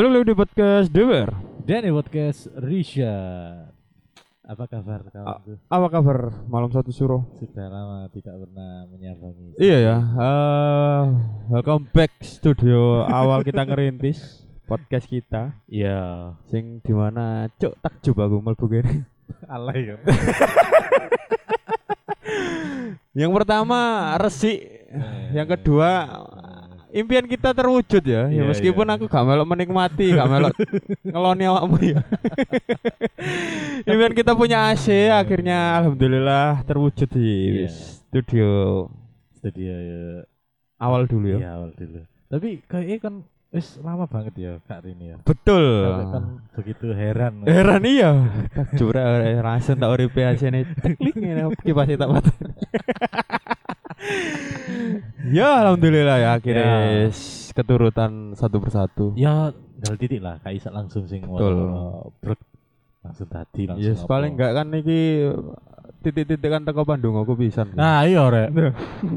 Balik lagi di podcast Dewer. Dan di podcast Risha. Apa kabar kawanku? Apa kabar malam satu suruh? Sudah lama tidak pernah menyambangi. Iya ya. eh, welcome back studio awal kita ngerintis podcast kita. Iya. Sing di mana cuk takjub aku mlebu kene. Alay ya. Yang pertama resik, yang kedua impian kita terwujud ya. ya Iya, meskipun iya. aku gak melok menikmati, gak melok ngeloni awakmu ya. impian kita punya AC akhirnya alhamdulillah terwujud di Iya. studio Studio ya. awal dulu ya. Iya awal dulu. Tapi kayaknya kan wis lama banget ya Kak Rini ya. Betul. Sampai kan begitu heran. Heran iya. Takjub ora rasen tak uripe asine teklik ngene kipas tak mati. ya alhamdulillah ya akhirnya Ya. keturutan satu persatu. Ya dal titik lah Isa langsung sing Betul. brek langsung tadi langsung. Yes, apa. paling enggak kan iki titik-titik kan teko Bandung aku pisan. Nah iya rek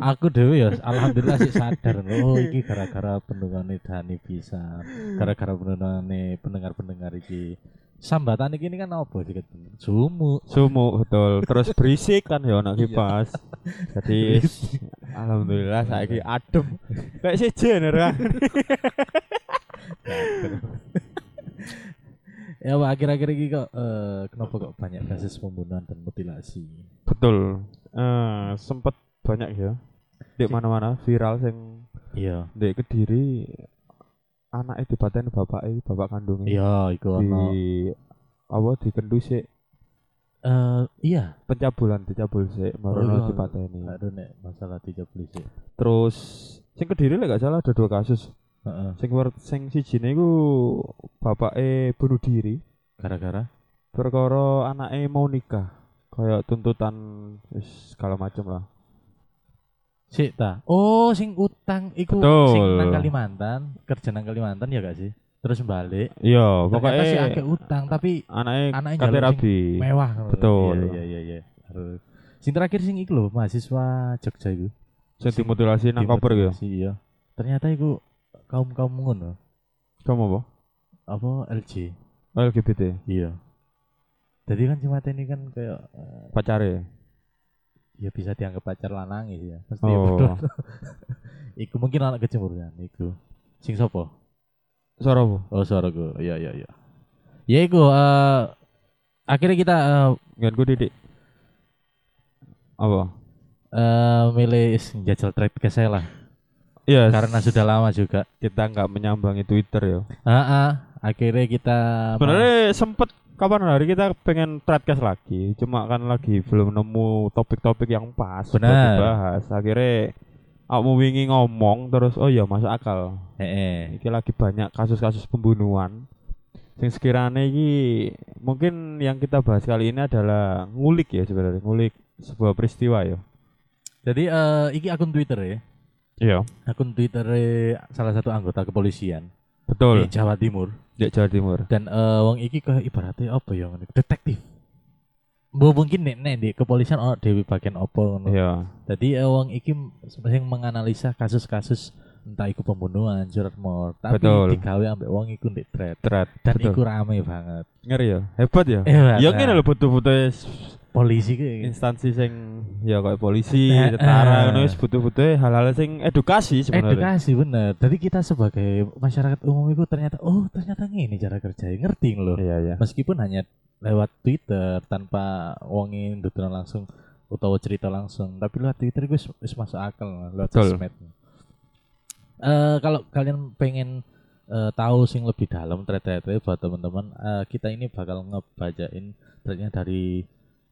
Aku dewe ya alhamdulillah sih sadar Oh iki gara-gara pendungane Dani bisa Gara-gara pendungane pendengar-pendengar iki Sambatan ini kan apa sih Sumu Sumuk betul. Terus berisik kan ya anak Iya. kipas. Jadi alhamdulillah saiki adem. Kayak sejen ora. Ya Pak akhir-akhir ini kok eh, Kenapa kok banyak kasus pembunuhan dan mutilasi Betul. Eh sempet banyak ya. Di mana-mana viral sing Iya di Kediri anaknya dipateni bapaknya, bapak kandungnya. Iya iku Di ono apa dikendu sik eh, Iya pencabulan dicabul sik marono iya. dipateni. Aduh nek masalah tiga polisi Terus sing Kediri lek gak salah ada dua kasus. Heeh. Sing wer- sing sijine iku bapake bunuh diri Gara-gara perkara anaknya mau nikah. Kayak tuntutan segala macam lah. Sik ta. Oh, sing utang iku Betul. sing nang Kalimantan, kerja nang Kalimantan ya gak sih? Terus balik. Iya, Ternyata sih pokoknya akeh utang tapi anaknya anaknya kate rabi. mewah. Betul. Iya iya iya iya. Harus. Sing terakhir sing iku lho, mahasiswa Jogja iku. Sing dimutilasi nang koper. Dimutilasi, Iya. Ternyata iku kaum-kaum ngono. Kamu apa? Apa LG? LGBT Iya. Jadi kan cuma ini kan kayak eh, pacare. Ya bisa dianggap pacar lanang gitu ya. Pasti Oh. ya, iku mungkin anak kecemburuan iku. Sing sopo? Suara? Oh suara gue, iya iya iya. Ya iku eh akhirnya kita eh Ngan ku didik. Apa? eh, milih jajal trade ke saya lah Iya, karena sudah lama juga. kita nggak menyambangi Twitter ya. Ah, akhirnya kita Sebenarnya sempet kapan hari kita pengen threadcast lagi, cuma kan lagi belum nemu topik-topik yang pas buat Benar. dibahas. Akhirnya aku wingi ngomong terus oh iya masuk akal. eh, Iki lagi banyak kasus-kasus pembunuhan. Sing sekiranya iki mungkin yang kita bahas kali ini adalah ngulik ya sebenarnya, ngulik sebuah peristiwa ya. Jadi eh iki akun Twitter ya. Iya, Akun Twitter salah satu anggota kepolisian betul. di Jawa Timur Di Jawa Timur. dan eh wong iki ke ibaratnya apa ya detektif. Bu mungkin nek nek di kepolisian ono dewi bagian ngono. Iya. Jadi eh, wong iki sing menganalisa kasus-kasus entah iku pembunuhan, curhat mor, tapi Betul. digawe ambek wong iku ndek thread. Thread. Dan betul. iku rame banget. ngeri ya. Hebat ya. Eh, Ya ngene lho butuh-butuh polisi ki. instansi sing ya kayak polisi, Eh, tentara eh. ngono wis butuh-butuh hal-hal sing edukasi sebenarnya. Edukasi bener. Jadi kita sebagai masyarakat umum itu ternyata oh ternyata ini cara kerja ngerti loh. Iya iya. Meskipun hanya lewat Twitter tanpa wongin duduran langsung utawa cerita langsung, tapi lewat Twitter gue wis masuk akal lah, lewat sosmed. Eh kalau kalian pengen eh, tahu sing lebih dalam thread-thread buat teman-teman, eh, kita ini bakal ngebacain threadnya dari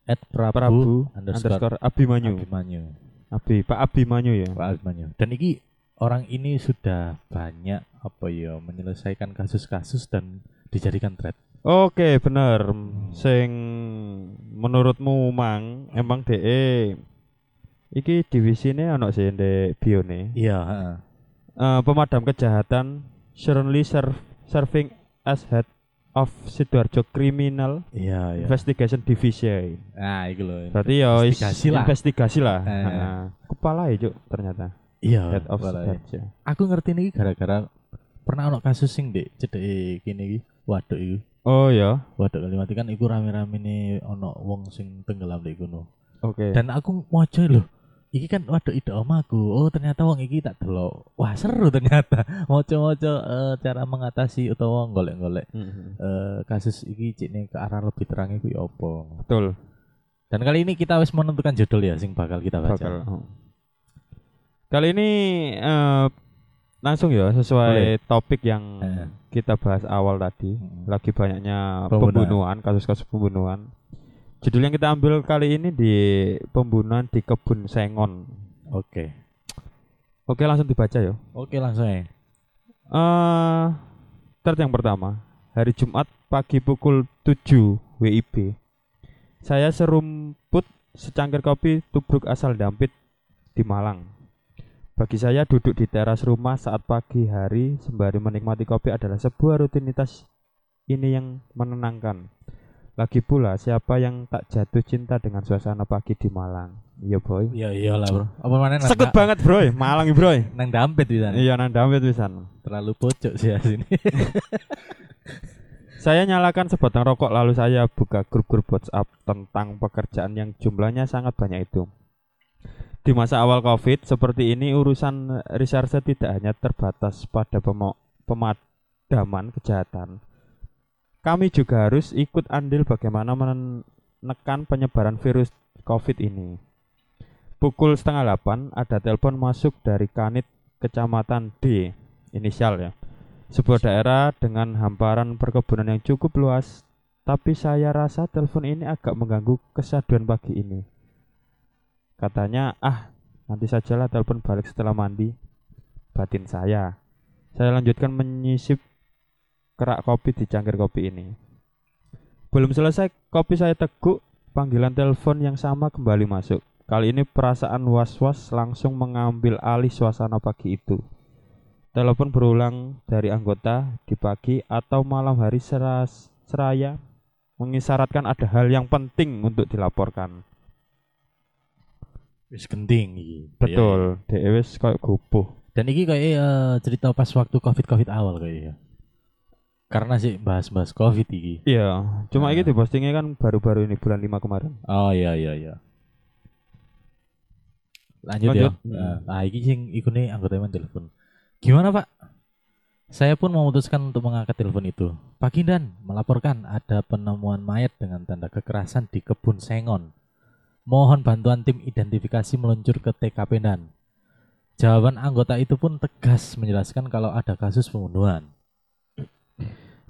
Ed Prabu, Prabu underscore, underscore Abimanyu. Abimanyu. Abi, Pak Abimanyu ya. Pak Abimanyu. Dan ini orang ini sudah banyak apa ya menyelesaikan kasus-kasus dan dijadikan thread. Oke, bener. Sing menurutmu Mang, emang DE iki divisine ana sih ndek bione. Iya, heeh. Eh, pemadam kejahatan currently serve, serving as head of Sidoarjo Criminal Iya, iya. Investigation Division. Nah, itu loh. Berarti ya Investigasi lah. investigasi lah. Eh. Nah, kepala ya Cuk, ternyata. Iya, Head of. Sidoarjo. Aku ngerti ini gara-gara pernah ono kasus sing dek cedek kene iki waduk iki Oh ya. waduk Kalimati kan iku rame-rame nih ono wong sing tenggelam di kono Oke. dan aku mojo lho iki kan waduk ide omaku oh ternyata wong iki tak delok wah seru ternyata mojo-mojo eh, cara mengatasi utawa golek-golek Mhm. eh, kasus iki cikne ke arah lebih terang iku ya apa Betul. dan kali ini kita wis menentukan judul ya sing bakal kita baca Bakal. oh. Kali ini eh, langsung ya sesuai topik yang Eh. kita bahas awal tadi. Mm. Lagi banyaknya Pembunuhan. pembunuhan, kasus-kasus pembunuhan. Judul yang kita ambil kali ini di pembunuhan di kebun sengon. oke Oke, langsung dibaca ya. oke langsung ya thread yang pertama, hari Jumat pagi pukul 7 WIB. Saya serumput secangkir kopi tubruk asal Dampit di Malang. Bagi saya duduk di teras rumah saat pagi hari sembari menikmati kopi adalah sebuah rutinitas ini yang menenangkan. Lagi pula siapa yang tak jatuh cinta dengan suasana pagi di Malang? Iya boy. iya iyalah bro apa mana nang, Sekut banget bro, Malang bro. nang dampet bisa Iya nang Dampit pisan. terlalu pojok sih ya sini Saya nyalakan sebatang rokok lalu saya buka grup-grup WhatsApp tentang pekerjaan yang jumlahnya sangat banyak itu. Di masa awal Covid seperti ini urusan reserse tidak hanya terbatas pada pemadaman kejahatan. Kami juga harus ikut andil bagaimana menekan penyebaran virus Covid ini. Pukul setengah delapan ada telepon masuk dari Kanit Kecamatan D, inisial ya sebuah daerah dengan hamparan perkebunan yang cukup luas, tapi saya rasa telepon ini agak mengganggu kesaduan pagi ini. Katanya, ah, nanti sajalah telepon balik setelah mandi. Batin saya. Saya lanjutkan menyisip kerak kopi di cangkir kopi ini. Belum selesai kopi saya teguk, panggilan telepon yang sama kembali masuk. Kali ini perasaan was-was langsung mengambil alih suasana pagi itu. Telepon berulang dari anggota di pagi atau malam hari seras, seraya mengisyaratkan ada hal yang penting untuk dilaporkan. wis genting iki Betul, DE wis kayak gupuh. dan iki kayak eh, cerita pas waktu covid covid awal kayak ya karena sih bahas-bahas covid iki Iya, cuma Nah. ini di postingnya kan baru-baru ini bulan 5 kemarin. oh iya iya iya lanjut, Lanjut. ya nah, ah iki sing iku nih anggota emang telepon gimana pak saya pun memutuskan untuk mengangkat telepon itu. Pagi dan melaporkan ada penemuan mayat dengan tanda kekerasan di kebun sengon. Mohon bantuan tim identifikasi meluncur ke TKP dan. Jawaban anggota itu pun tegas menjelaskan kalau ada kasus pembunuhan.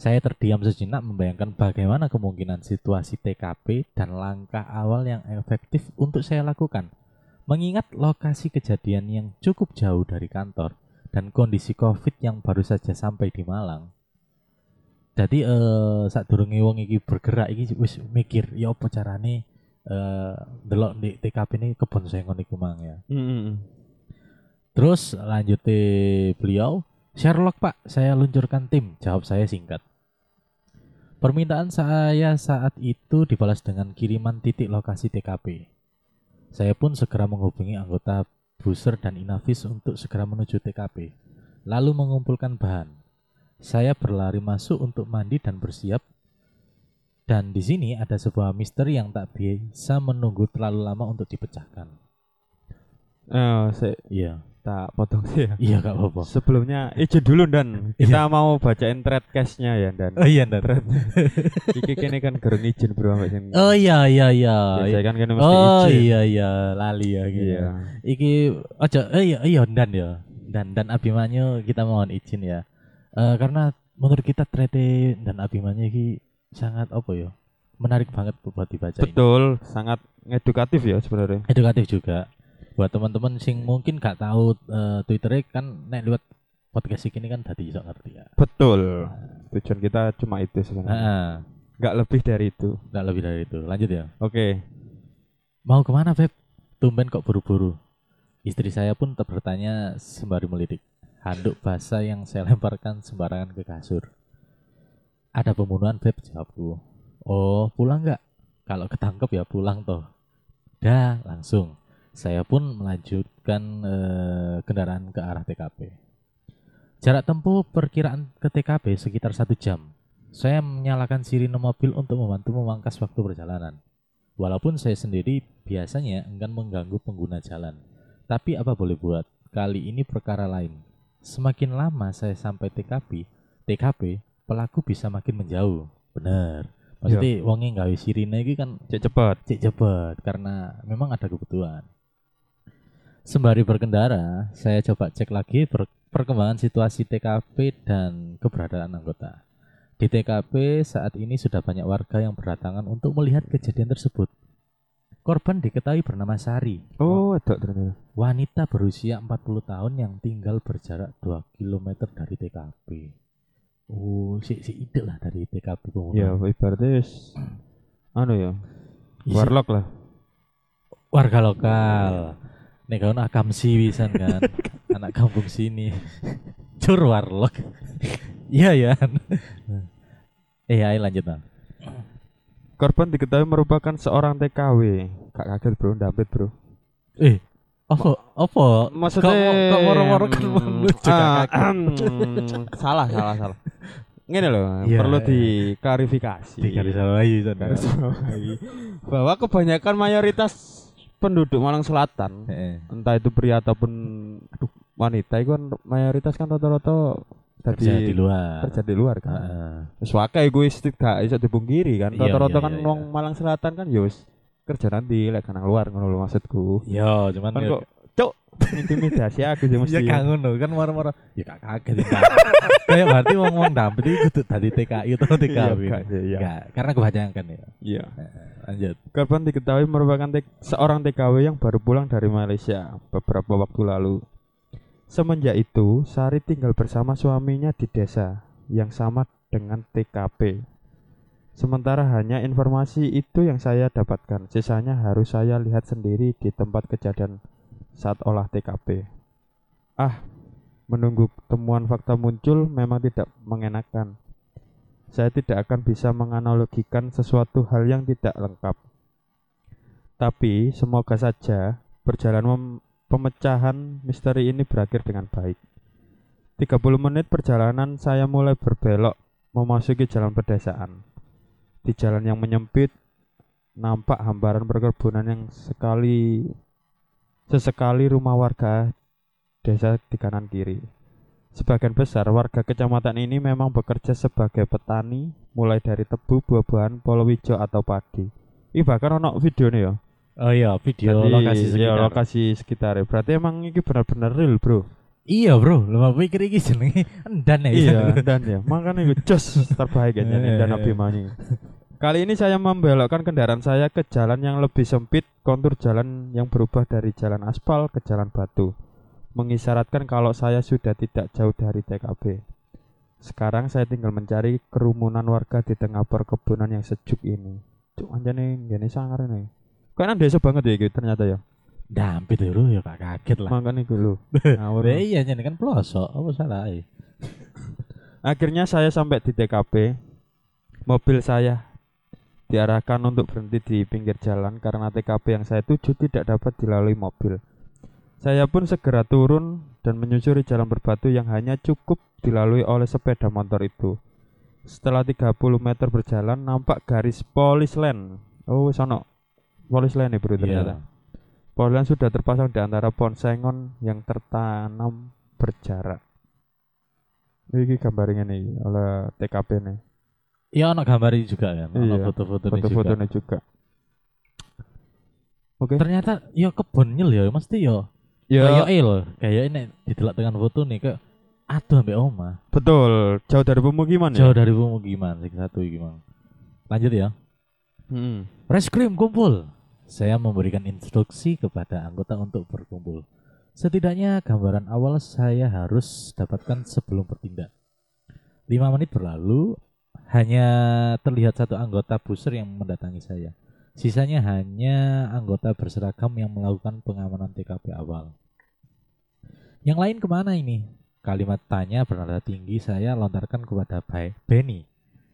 Saya terdiam sejenak membayangkan bagaimana kemungkinan situasi TKP dan langkah awal yang efektif untuk saya lakukan. Mengingat lokasi kejadian yang cukup jauh dari kantor dan kondisi COVID yang baru saja sampai di Malang. Jadi eh saat durunge wong iki bergerak iki wis mikir ya apa carane eh delok di TKP ini kebun iku mang ya. Mm-mm. Terus lanjute beliau, Sherlock Pak, saya luncurkan tim. Jawab saya singkat. Permintaan saya saat itu dibalas dengan kiriman titik lokasi TKP. Saya pun segera menghubungi anggota Buser dan Inavis untuk segera menuju TKP, lalu mengumpulkan bahan. Saya berlari masuk untuk mandi dan bersiap. Dan di sini ada sebuah misteri yang tak bisa menunggu terlalu lama untuk dipecahkan. Eh, saya Iya, tak potong sih ya. iya gak apa-apa. Sebelumnya izin dulu dan kita mau bacain thread cashnya ya dan. Oh iya, Ndar. Iki kene kan gerun izin bro ambek sing. Oh iya iya iya. Biasanya kan kene mesti Oh izin. iya iya lali ya gitu. Iya. Iki ojo eh iya iya dan ya. Dan dan Abimanyu kita mohon izin ya. Eh karena menurut kita trade dan Abimanyu iki sangat apa ya? Menarik banget buat dibaca ini. Betul, sangat edukatif ya sebenarnya. Edukatif juga. Buat teman-teman sing mungkin gak tahu eh, Twitternya kan nek lewat podcast ini kan tadi iso ngerti ya. Betul. Tujuan kita cuma itu sebenarnya. Heeh. Nggak lebih dari itu. Nggak lebih dari itu. Lanjut ya. Oke. Mau ke mana Beb? Tumben kok buru-buru. Istri saya pun tetap bertanya sembari melirik. Handuk basah yang saya lemparkan sembarangan ke kasur. Ada pembunuhan Beb, jawabku. Oh, pulang nggak? Kalau ketangkep ya pulang toh. Dah, langsung. Saya pun melanjutkan eh, kendaraan ke arah TKP. Jarak tempuh perkiraan ke TKP sekitar satu jam. Saya menyalakan sirine mobil untuk membantu memangkas waktu perjalanan. Walaupun saya sendiri biasanya enggan mengganggu pengguna jalan. Tapi apa boleh buat, kali ini perkara lain. Semakin lama saya sampai TKP, TKP, pelaku bisa makin menjauh. Bener. Maksudnya wongnya nggawe sirine iki kan Cek cepet. cek cepet karena memang ada kebutuhan. Sembari berkendara, saya coba cek lagi per- perkembangan situasi TKP dan keberadaan anggota. Di TKP saat ini sudah banyak warga yang berdatangan untuk melihat kejadian tersebut. Korban diketahui bernama Sari, Oh, ada ternyata. wanita berusia 40 tahun yang tinggal berjarak 2 km dari TKP. Oh, si, si ide lah dari TKP Ya, pembunuhan. ibaratnya anu ya, warlock lah. warga lokal. Nek kau nak kamsi wisan kan, anak kampung sini. Cur warlock. Iya ya. eh, ayo lanjut nah. Korban diketahui merupakan seorang TKW. Gak kaget bro, dampit bro. Eh, apa apa? Maksudnya Kok- moro-moro kan menuju ah, salah, salah, salah. Ngene loh, Iya, perlu iya. diklarifikasi. Digarisbawahi Garis bawahi. Bahwa kebanyakan mayoritas penduduk Malang Selatan, Heeh. entah itu pria ataupun aduh, wanita itu kan mayoritas kan rata-rata Kerja di luar. kerja di luar kan. Heeh. Wis wakai egoistik gak iso dipungkiri kan. Iya, Rata-rata iya, kan iya, wong iya. Malang Selatan kan wis kerja nanti lek kan nang luar ngono lho maksudku. Yo, cuman Kan yo- kok cuk intimidasi aku sih mesti. Ya kan ngono kan moro-moro. Ya gak kaget ya. Kayak berarti wong-wong dampet itu kudu tadi TKI atau TKW. gak. Enggak, karena kebanyakan ya. Iya. Lanjut. Korban diketahui merupakan seorang TKW yang baru pulang dari Malaysia beberapa waktu lalu. Semenjak itu, Sari tinggal bersama suaminya di desa yang sama dengan TKP. Sementara hanya informasi itu yang saya dapatkan, sisanya harus saya lihat sendiri di tempat kejadian saat olah TKP. Ah, menunggu temuan fakta muncul memang tidak mengenakan. Saya tidak akan bisa menganalogikan sesuatu hal yang tidak lengkap. Tapi semoga saja perjalanan pemecahan misteri ini berakhir dengan baik. 30 menit perjalanan saya mulai berbelok memasuki jalan pedesaan. Di jalan yang menyempit nampak hamparan perkebunan yang sekali sesekali rumah warga desa di kanan kiri. Sebagian besar warga kecamatan ini memang bekerja sebagai petani mulai dari tebu, buah-buahan, polowijo atau padi. Ih bahkan ono video nih ya. Oh iya, video Jadi, lokasi iya, sekitar. lokasi sekitar. Berarti emang ini benar-benar real, Bro. Iya, Bro. Lu mau pikir iki jenenge endan ya. iya, dan ya. Makanya itu jos terbaik kayaknya nih, dan Eh. Abimani. Kali ini saya membelokkan kendaraan saya ke jalan yang lebih sempit, kontur jalan yang berubah dari jalan aspal ke jalan batu. Mengisyaratkan kalau saya sudah tidak jauh dari TKP. Sekarang saya tinggal mencari kerumunan warga di tengah perkebunan yang sejuk ini. Cuk, anjane ngene sangar ini. Kayaknya desa banget ya gitu ternyata ya. Dampit ya, Bro, ya gak kaget lah. Makanya lho. Ngawur. Lah iya jenenge kan pelosok, apa salah eh? Akhirnya saya sampai di TKP. Mobil saya diarahkan untuk berhenti di pinggir jalan karena TKP yang saya tuju tidak dapat dilalui mobil. Saya pun segera turun dan menyusuri jalan berbatu yang hanya cukup dilalui oleh sepeda motor itu. Setelah 30 meter berjalan nampak garis polis line. Oh, sono. Polis line nih bro ternyata. Iya. Polis line sudah terpasang di antara pohon sengon yang tertanam berjarak. Ini gambarnya nih oleh TKP nih. Iya, ono gambar juga kan. Iya, foto-foto juga. Foto-fotonya juga. Oke. Ternyata ya kebon nyel ya, mesti ya. Ya, Kayak lho, kayak ini didelok dengan foto nih kayak aduh ambek oma. betul. Jauh dari pemukiman Jauh ya. dari pemukiman sing satu iki, Mang. Lanjut ya. Hmm. Reskrim kumpul. Saya memberikan instruksi kepada anggota untuk berkumpul. Setidaknya gambaran awal saya harus dapatkan sebelum bertindak. Lima menit berlalu, hanya terlihat satu anggota buser yang mendatangi saya. Sisanya hanya anggota berseragam yang melakukan pengamanan TKP awal. Yang lain ke mana ini? Kalimat tanya bernada tinggi saya lontarkan kepada Benny.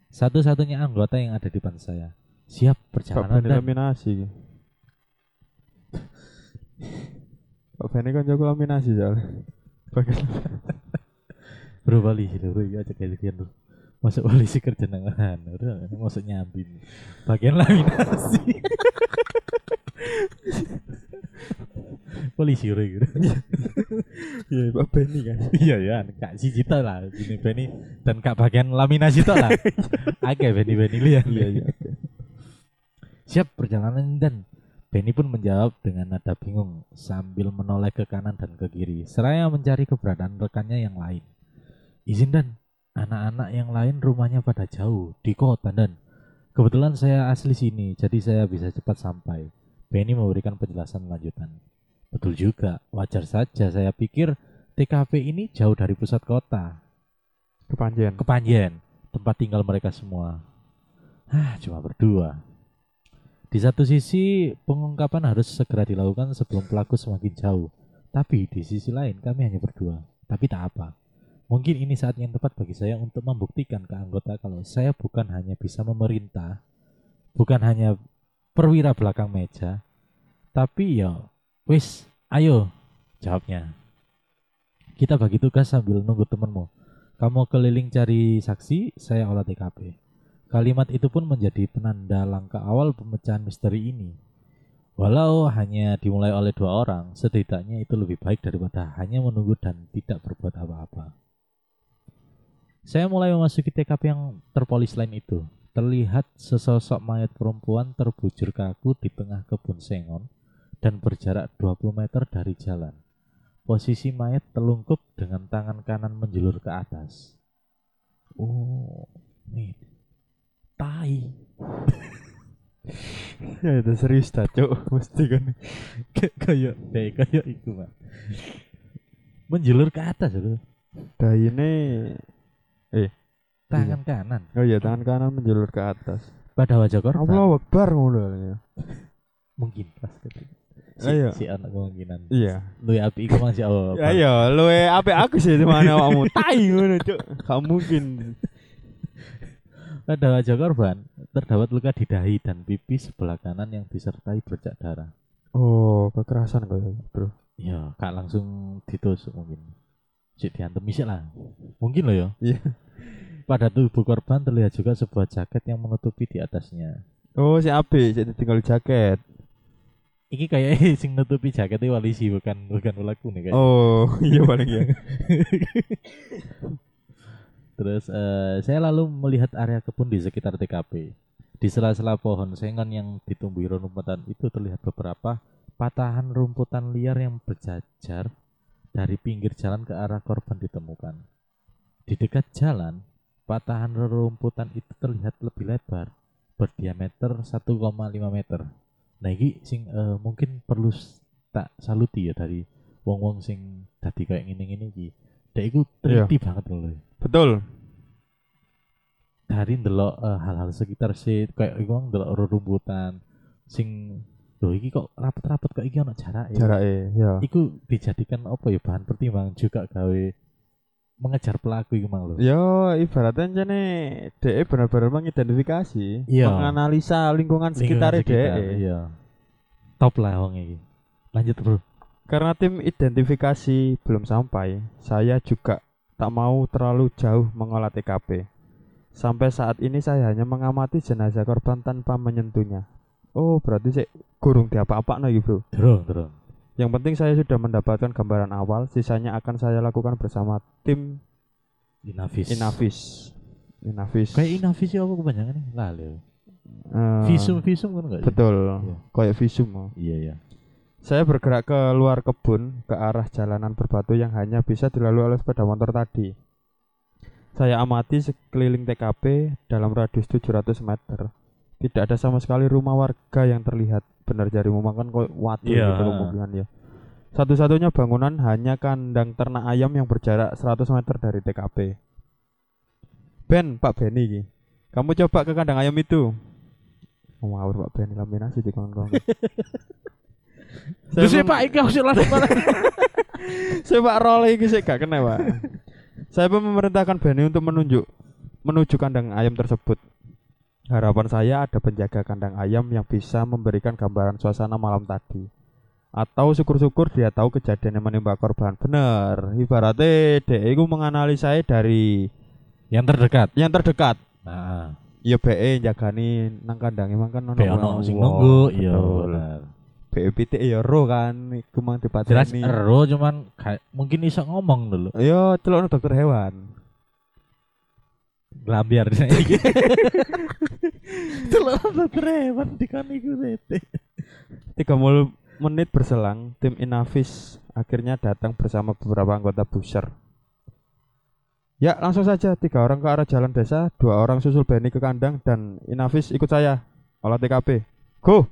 Satu-satunya anggota yang ada di depan saya. Siap perjalanan dan laminasi. Pak Beni kan jago laminasi soalnya. Bro lho, bro aja kayak gitu. Masuk polisi kerja udah masuk nyambi. Bagian laminasi. polisi bro gitu. Iya, Pak Beni kan. Iya ya, kak si Cita lah, ini Benny dan kak bagian laminasi tok lah. Agak Benny Benny lihat. Iya, iya. Siap perjalanan dan Benny pun menjawab dengan nada bingung sambil menoleh ke kanan dan ke kiri, seraya mencari keberadaan rekannya yang lain. Izin dan anak-anak yang lain rumahnya pada jauh di kota dan kebetulan saya asli sini, jadi saya bisa cepat sampai. Benny memberikan penjelasan lanjutan. Betul juga, wajar saja saya pikir TKP ini jauh dari pusat kota, Kepanjen. Kepanjen, tempat tinggal mereka semua. Ah, cuma berdua. Di satu sisi, pengungkapan harus segera dilakukan sebelum pelaku semakin jauh. Tapi di sisi lain, kami hanya berdua. Tapi tak apa. Mungkin ini saat yang tepat bagi saya untuk membuktikan ke anggota kalau saya bukan hanya bisa memerintah, bukan hanya perwira belakang meja, tapi ya, wis, ayo, jawabnya. Kita bagi tugas sambil nunggu temenmu. Kamu keliling cari saksi, saya olah TKP. Kalimat itu pun menjadi penanda langkah awal pemecahan misteri ini. Walau hanya dimulai oleh dua orang, setidaknya itu lebih baik daripada hanya menunggu dan tidak berbuat apa-apa. Saya mulai memasuki TKP yang terpolis lain itu. Terlihat sesosok mayat perempuan terbujur kaku di tengah kebun sengon dan berjarak 20 meter dari jalan. Posisi mayat telungkup dengan tangan kanan menjulur ke atas. Oh, nih. Tai. Ya itu serius dah, Cuk. Mesti kan. Kayak kayak itu, Pak. Menjulur ke atas loh. Dah ini Tangan kanan oh iya tangan kanan menjulur ke atas. pada wajah korban. Allah Akbar ngono ya. Mungkin pas gitu. Si, Ayo. si anak kemungkinan. Iya. Lu ya api iku masih Allah. Ya iya, lu apa aku sih mana awakmu? Tai ngono, Cuk. Gak mungkin. Pada wajah korban terdapat luka di dahi dan pipi sebelah kanan yang disertai bercak darah. Oh, kekerasan kok, Bro. Ya, kak langsung ditusuk mungkin. Cik diantem misik lah. Mungkin loh ya. Iya. Pada tubuh korban terlihat juga sebuah jaket yang menutupi di atasnya. Oh, si Abe, si tinggal jaket. Iki kayak sing nutupi jaketnya walisi bukan bukan pelaku nih kayak. Oh, iya paling ya. Terus eh, saya lalu melihat area kebun di sekitar TKP. Di sela-sela pohon sengon yang ditumbuhi rumputan itu terlihat beberapa patahan rumputan liar yang berjajar dari pinggir jalan ke arah korban ditemukan. Di dekat jalan, patahan rerumputan itu terlihat lebih lebar, berdiameter 1,5 meter. Nah, ini sing eh, mungkin perlu tak saluti ya dari wong-wong sing tadi kayak gini-gini iki. Dek iku teliti banget loh. Betul. Dari ndelok eh, hal-hal sekitar sih kayak iku ndelok rerumputan sing lho iki kok rapet-rapet kok iki ono jarake. Jarake, ya. Iku dijadikan apa ya bahan pertimbangan juga gawe mengejar pelaku iku mang lho. Yo, ibaratnya jane DE benar-benar mengidentifikasi, Iya. menganalisa lingkungan sekitar sekitar, DE. Iya. Top lah wong iki. Lanjut, Bro. Karena tim identifikasi belum sampai, saya juga tak mau terlalu jauh mengolah TKP. Sampai saat ini saya hanya mengamati jenazah korban tanpa menyentuhnya. Oh, berarti sih gurung diapa-apa lagi, Bro. Durung, durung. Yang penting saya sudah mendapatkan gambaran awal, sisanya akan saya lakukan bersama tim Inavis. Inavis. Inavis. Kayak Inavis ya apa kepanjangan nih? Lah, lho. Eh, Visum, visum kan enggak? Betul. Iya. Kayak visum. oh. Iya, iya. Saya bergerak ke luar kebun ke arah jalanan berbatu yang hanya bisa dilalui oleh sepeda motor tadi. Saya amati sekeliling TKP dalam radius 700 meter. Tidak ada sama sekali rumah warga yang terlihat. Benar jarimu makan kok watu Iya. gitu kemungkinan ya. Satu-satunya bangunan hanya kandang ternak ayam yang berjarak 100 meter dari TKP. Ben, Pak Beni. Kamu coba ke kandang ayam itu. Oh, ngawur Pak Beni laminasi di kawan-kawan. Terus ya mem- Pak, iki harus lanjut mana? Sepak role iki sik gak kena, Pak. Saya pun memerintahkan Benny untuk menunjuk menuju kandang ayam tersebut. Harapan saya ada penjaga kandang ayam yang bisa memberikan gambaran suasana malam tadi. atau syukur-syukur dia tahu kejadian yang menimpa korban. Bener. Ibaratnya DE iku menganalisa dari Yang terdekat. yang terdekat. Nah, Ya BE jagani nang kandang emang kan be ono sing nunggu, iya bener. BE pitik ya ro kan iku mang Jelas dipateni. ero cuman kayak mungkin iso ngomong dulu. Yo celokno dokter hewan. Glambiar iki. Celok dokter hewan dikon iku tete. 30 menit berselang, tim Inavis akhirnya datang bersama beberapa anggota buser. Ya, langsung saja tiga orang ke arah jalan desa, dua orang susul Benny ke kandang dan Inavis ikut saya olah TKP. Go.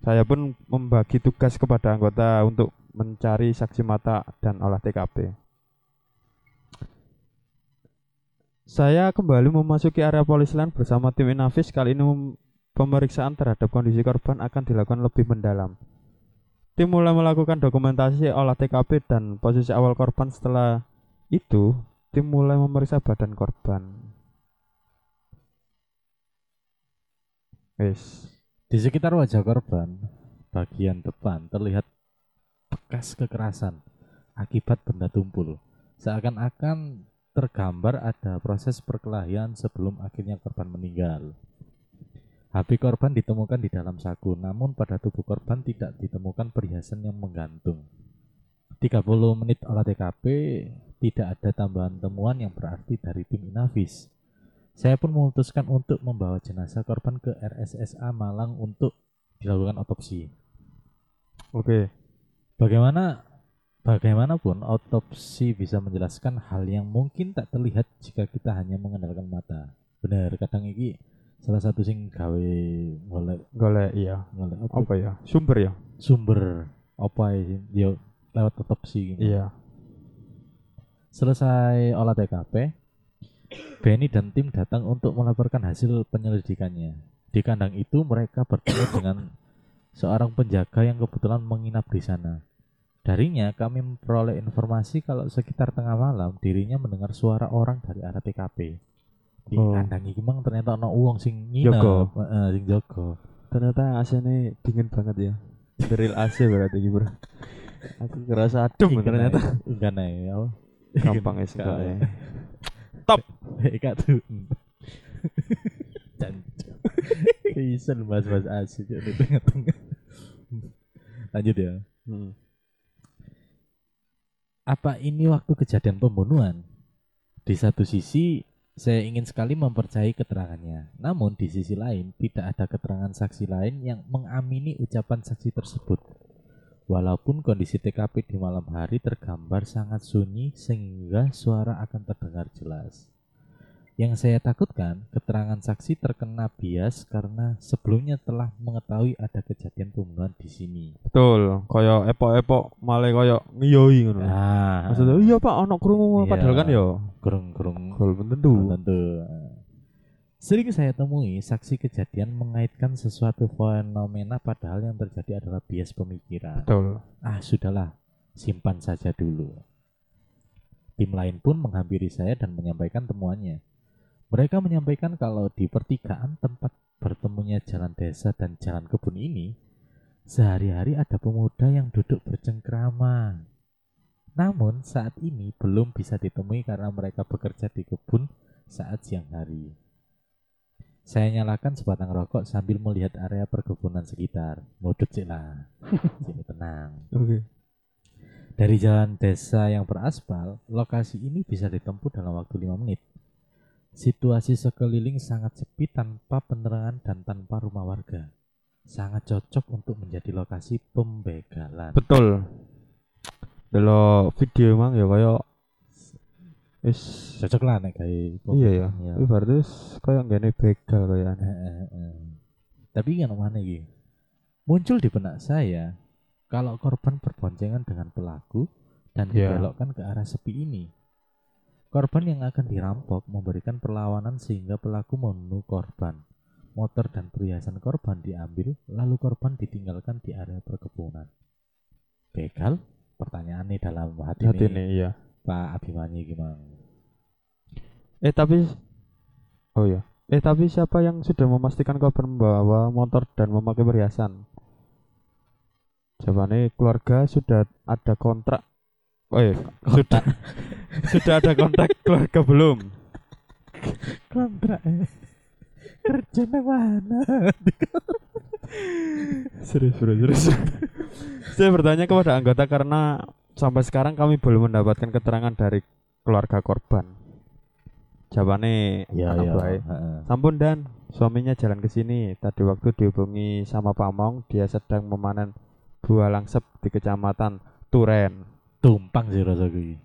Saya pun membagi tugas kepada anggota untuk mencari saksi mata dan olah TKP. Saya kembali memasuki area polis lain bersama tim Inavis. Kali ini pemeriksaan terhadap kondisi korban akan dilakukan lebih mendalam. Tim mulai melakukan dokumentasi olah TKP dan posisi awal korban. Setelah itu, tim mulai memeriksa badan korban. Wes, Di sekitar wajah korban, bagian depan terlihat bekas kekerasan akibat benda tumpul. Seakan-akan tergambar ada proses perkelahian sebelum akhirnya korban meninggal. HP korban ditemukan di dalam saku, namun pada tubuh korban tidak ditemukan perhiasan yang menggantung. 30 menit olah TKP, tidak ada tambahan temuan yang berarti dari tim Inavis. Saya pun memutuskan untuk membawa jenazah korban ke RSSA Malang untuk dilakukan otopsi. oke. Bagaimana bagaimanapun otopsi bisa menjelaskan hal yang mungkin tak terlihat jika kita hanya mengandalkan mata. Benar, kadang iki salah satu sing gawe golek Golek iya. golek apa? Apa ya? Sumber ya? sumber apa ya yo lewat otopsi. gitu. Iya. Selesai olah TKP, Benny dan tim datang untuk melaporkan hasil penyelidikannya. Di kandang itu mereka bertemu dengan seorang penjaga yang kebetulan menginap di sana. Darinya kami memperoleh informasi kalau sekitar tengah malam dirinya mendengar suara orang dari arah TKP. Di Oh. kandang iki mang ternyata ana uang sing nginep, Jaga. Heeh, sing jaga. Ternyata AC-nya dingin banget ya. Drill AC berarti gitu, Bro. Aku ngerasa adem ternyata. enggak nih, ya. Gampang ya sekali. Top. Ika tuh. Bisa lu bahas-bahas asik di tengah-tengah. Lanjut ya. Hmm. Apa ini waktu kejadian pembunuhan? Di satu sisi, saya ingin sekali mempercayai keterangannya. Namun di sisi lain, tidak ada keterangan saksi lain yang mengamini ucapan saksi tersebut. Walaupun kondisi TKP di malam hari tergambar sangat sunyi sehingga suara akan terdengar jelas. Yang saya takutkan, keterangan saksi terkena bias karena sebelumnya telah mengetahui ada kejadian pembunuhan di sini. Betul, kaya epok-epok malah kaya ngiyoi ngono. Nah, Maksudnya iya Pak ono krungu Iya. padahal kan ya kurung-kurung gol tentu. tentu. Sering saya temui saksi kejadian mengaitkan sesuatu fenomena padahal yang terjadi adalah bias pemikiran. Betul. Ah, sudahlah, simpan saja dulu. Tim lain pun menghampiri saya dan menyampaikan temuannya. Mereka menyampaikan kalau di pertigaan tempat bertemunya jalan desa dan jalan kebun ini, sehari-hari ada pemuda yang duduk bercengkrama. Namun saat ini belum bisa ditemui karena mereka bekerja di kebun saat siang hari. Saya nyalakan sebatang rokok sambil melihat area perkebunan sekitar. Modut sih lah. Sini tenang. Oke. Dari jalan desa yang beraspal, lokasi ini bisa ditempuh dalam waktu 5 menit. Situasi sekeliling sangat sepi tanpa penerangan dan tanpa rumah warga. Sangat cocok untuk menjadi lokasi pembegalan. Betul. Delok video emang ya kaya wis Cocok lah nek kayak iya ya. Iya. Berarti wis kaya nggene begal kaya Eh, eh, eh. Tapi yang mana iki? Muncul di benak saya kalau korban berboncengan dengan pelaku dan Iya. dibelokkan ke arah sepi ini. Korban yang akan dirampok memberikan perlawanan sehingga pelaku membunuh korban. Motor dan perhiasan korban diambil, lalu korban ditinggalkan di area perkebunan. Begal? Pertanyaan nih dalam hati, hati nih iya. Pak Abimanyu gimana? Eh tapi Oh iya. Eh tapi siapa yang sudah memastikan korban membawa motor dan memakai perhiasan? Jawabannya keluarga sudah ada kontrak. Oh iya, sudah sudah ada kontrak keluarga belum? kontrak kerja nang mana Serius bro, serius. Saya bertanya kepada anggota karena sampai sekarang kami belum mendapatkan keterangan dari keluarga korban. Jawabannya ya anak ya baik. Sampun dan suaminya jalan ke sini. Tadi waktu dihubungi sama Pamong, dia sedang memanen buah langsep di kecamatan Turen. Tumpang sih rasa gue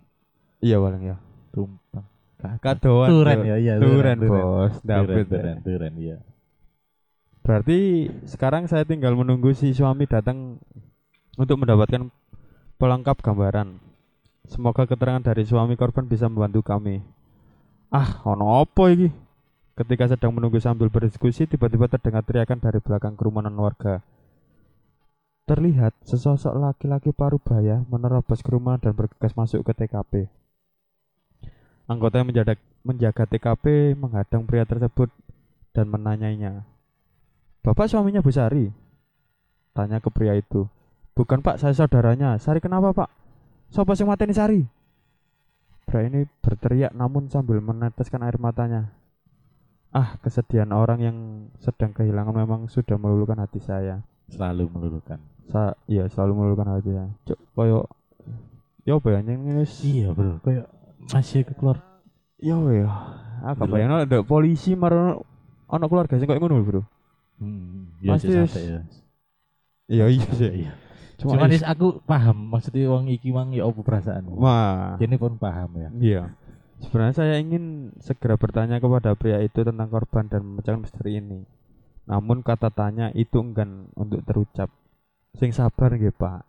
Iya walang ya. tumpang Kadoan. turen ya iya Turen, turen bos. turen Dapat. turen turen iya Berarti sekarang saya tinggal menunggu si suami datang untuk mendapatkan pelengkap gambaran. Semoga keterangan dari suami korban bisa membantu kami. Ah, ono apa iki? Ketika sedang menunggu sambil berdiskusi, tiba-tiba terdengar teriakan dari belakang kerumunan warga. Terlihat sesosok laki-laki parubaya menerobos kerumunan dan bergegas masuk ke TKP. Anggota yang menjaga, menjaga TKP menghadang pria tersebut dan menanyainya. Bapak suaminya Bu Sari? Tanya ke pria itu. Bukan pak, saya saudaranya. Sari kenapa pak? Sopo sing mateni Sari? Pria ini berteriak namun sambil meneteskan air matanya. Ah, kesedihan orang yang sedang kehilangan memang sudah meluluhkan hati saya. selalu meluluhkan Sa iya selalu meluluhkan hati saya. Cuk, koyo Ya apa ya yang ini iya bro kayak masih ke keluar Ya apa ya. Ah, Belum. kebayang ada polisi marono anak keluarga sing koyo ngono, Bro. hmm, ya Pasti sih wis- sampai ya Iya iya sih. iya Cuma, cuman is- aku paham maksudnya wong iki mang ya apa perasaan Wah. ini pun paham ya Iya. Sebenarnya saya ingin segera bertanya kepada pria itu tentang korban dan memecahkan misteri ini. Namun kata tanya itu enggan untuk terucap. Sing sabar nggih, Pak.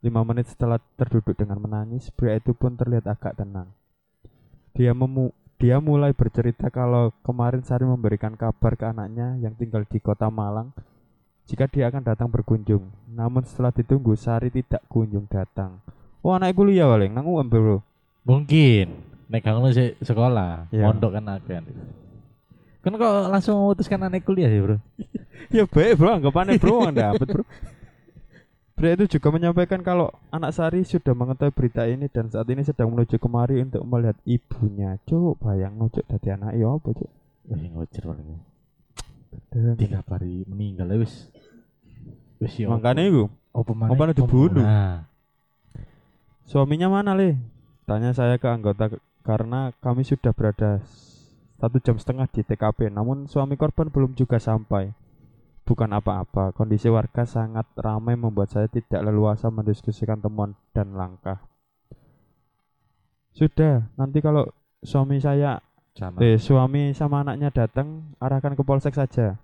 Lima menit setelah terduduk dengan menangis, pria itu pun terlihat agak tenang. Dia memu dia mulai bercerita kalau kemarin Sari memberikan kabar ke anaknya yang tinggal di kota Malang jika dia akan datang berkunjung. Namun setelah ditunggu Sari tidak kunjung datang. Oh anak kuliah paling nang UM bro. mungkin nek sih sekolah Iya. mondok kan akan kan kok langsung memutuskan anak kuliah ya bro Ya baik bro, anggapannya bro nggak dapet bro. Pria itu juga menyampaikan kalau anak Sari sudah mengetahui berita ini dan saat ini sedang menuju kemari untuk melihat ibunya. Cuk, bayang nujuk dari anak ya apa cuk? wih ngocir paling tiga hari meninggal ya, wis wis ya Makanya itu apa mana apa dibunuh? nah suaminya mana le? Tanya saya ke anggota karena kami sudah berada satu jam setengah di TKP. Namun suami korban belum juga sampai. Bukan apa-apa, kondisi warga sangat ramai membuat saya tidak leluasa mendiskusikan temuan dan langkah. Sudah, nanti kalau suami saya, sama eh suami sama anaknya datang, arahkan ke polsek saja.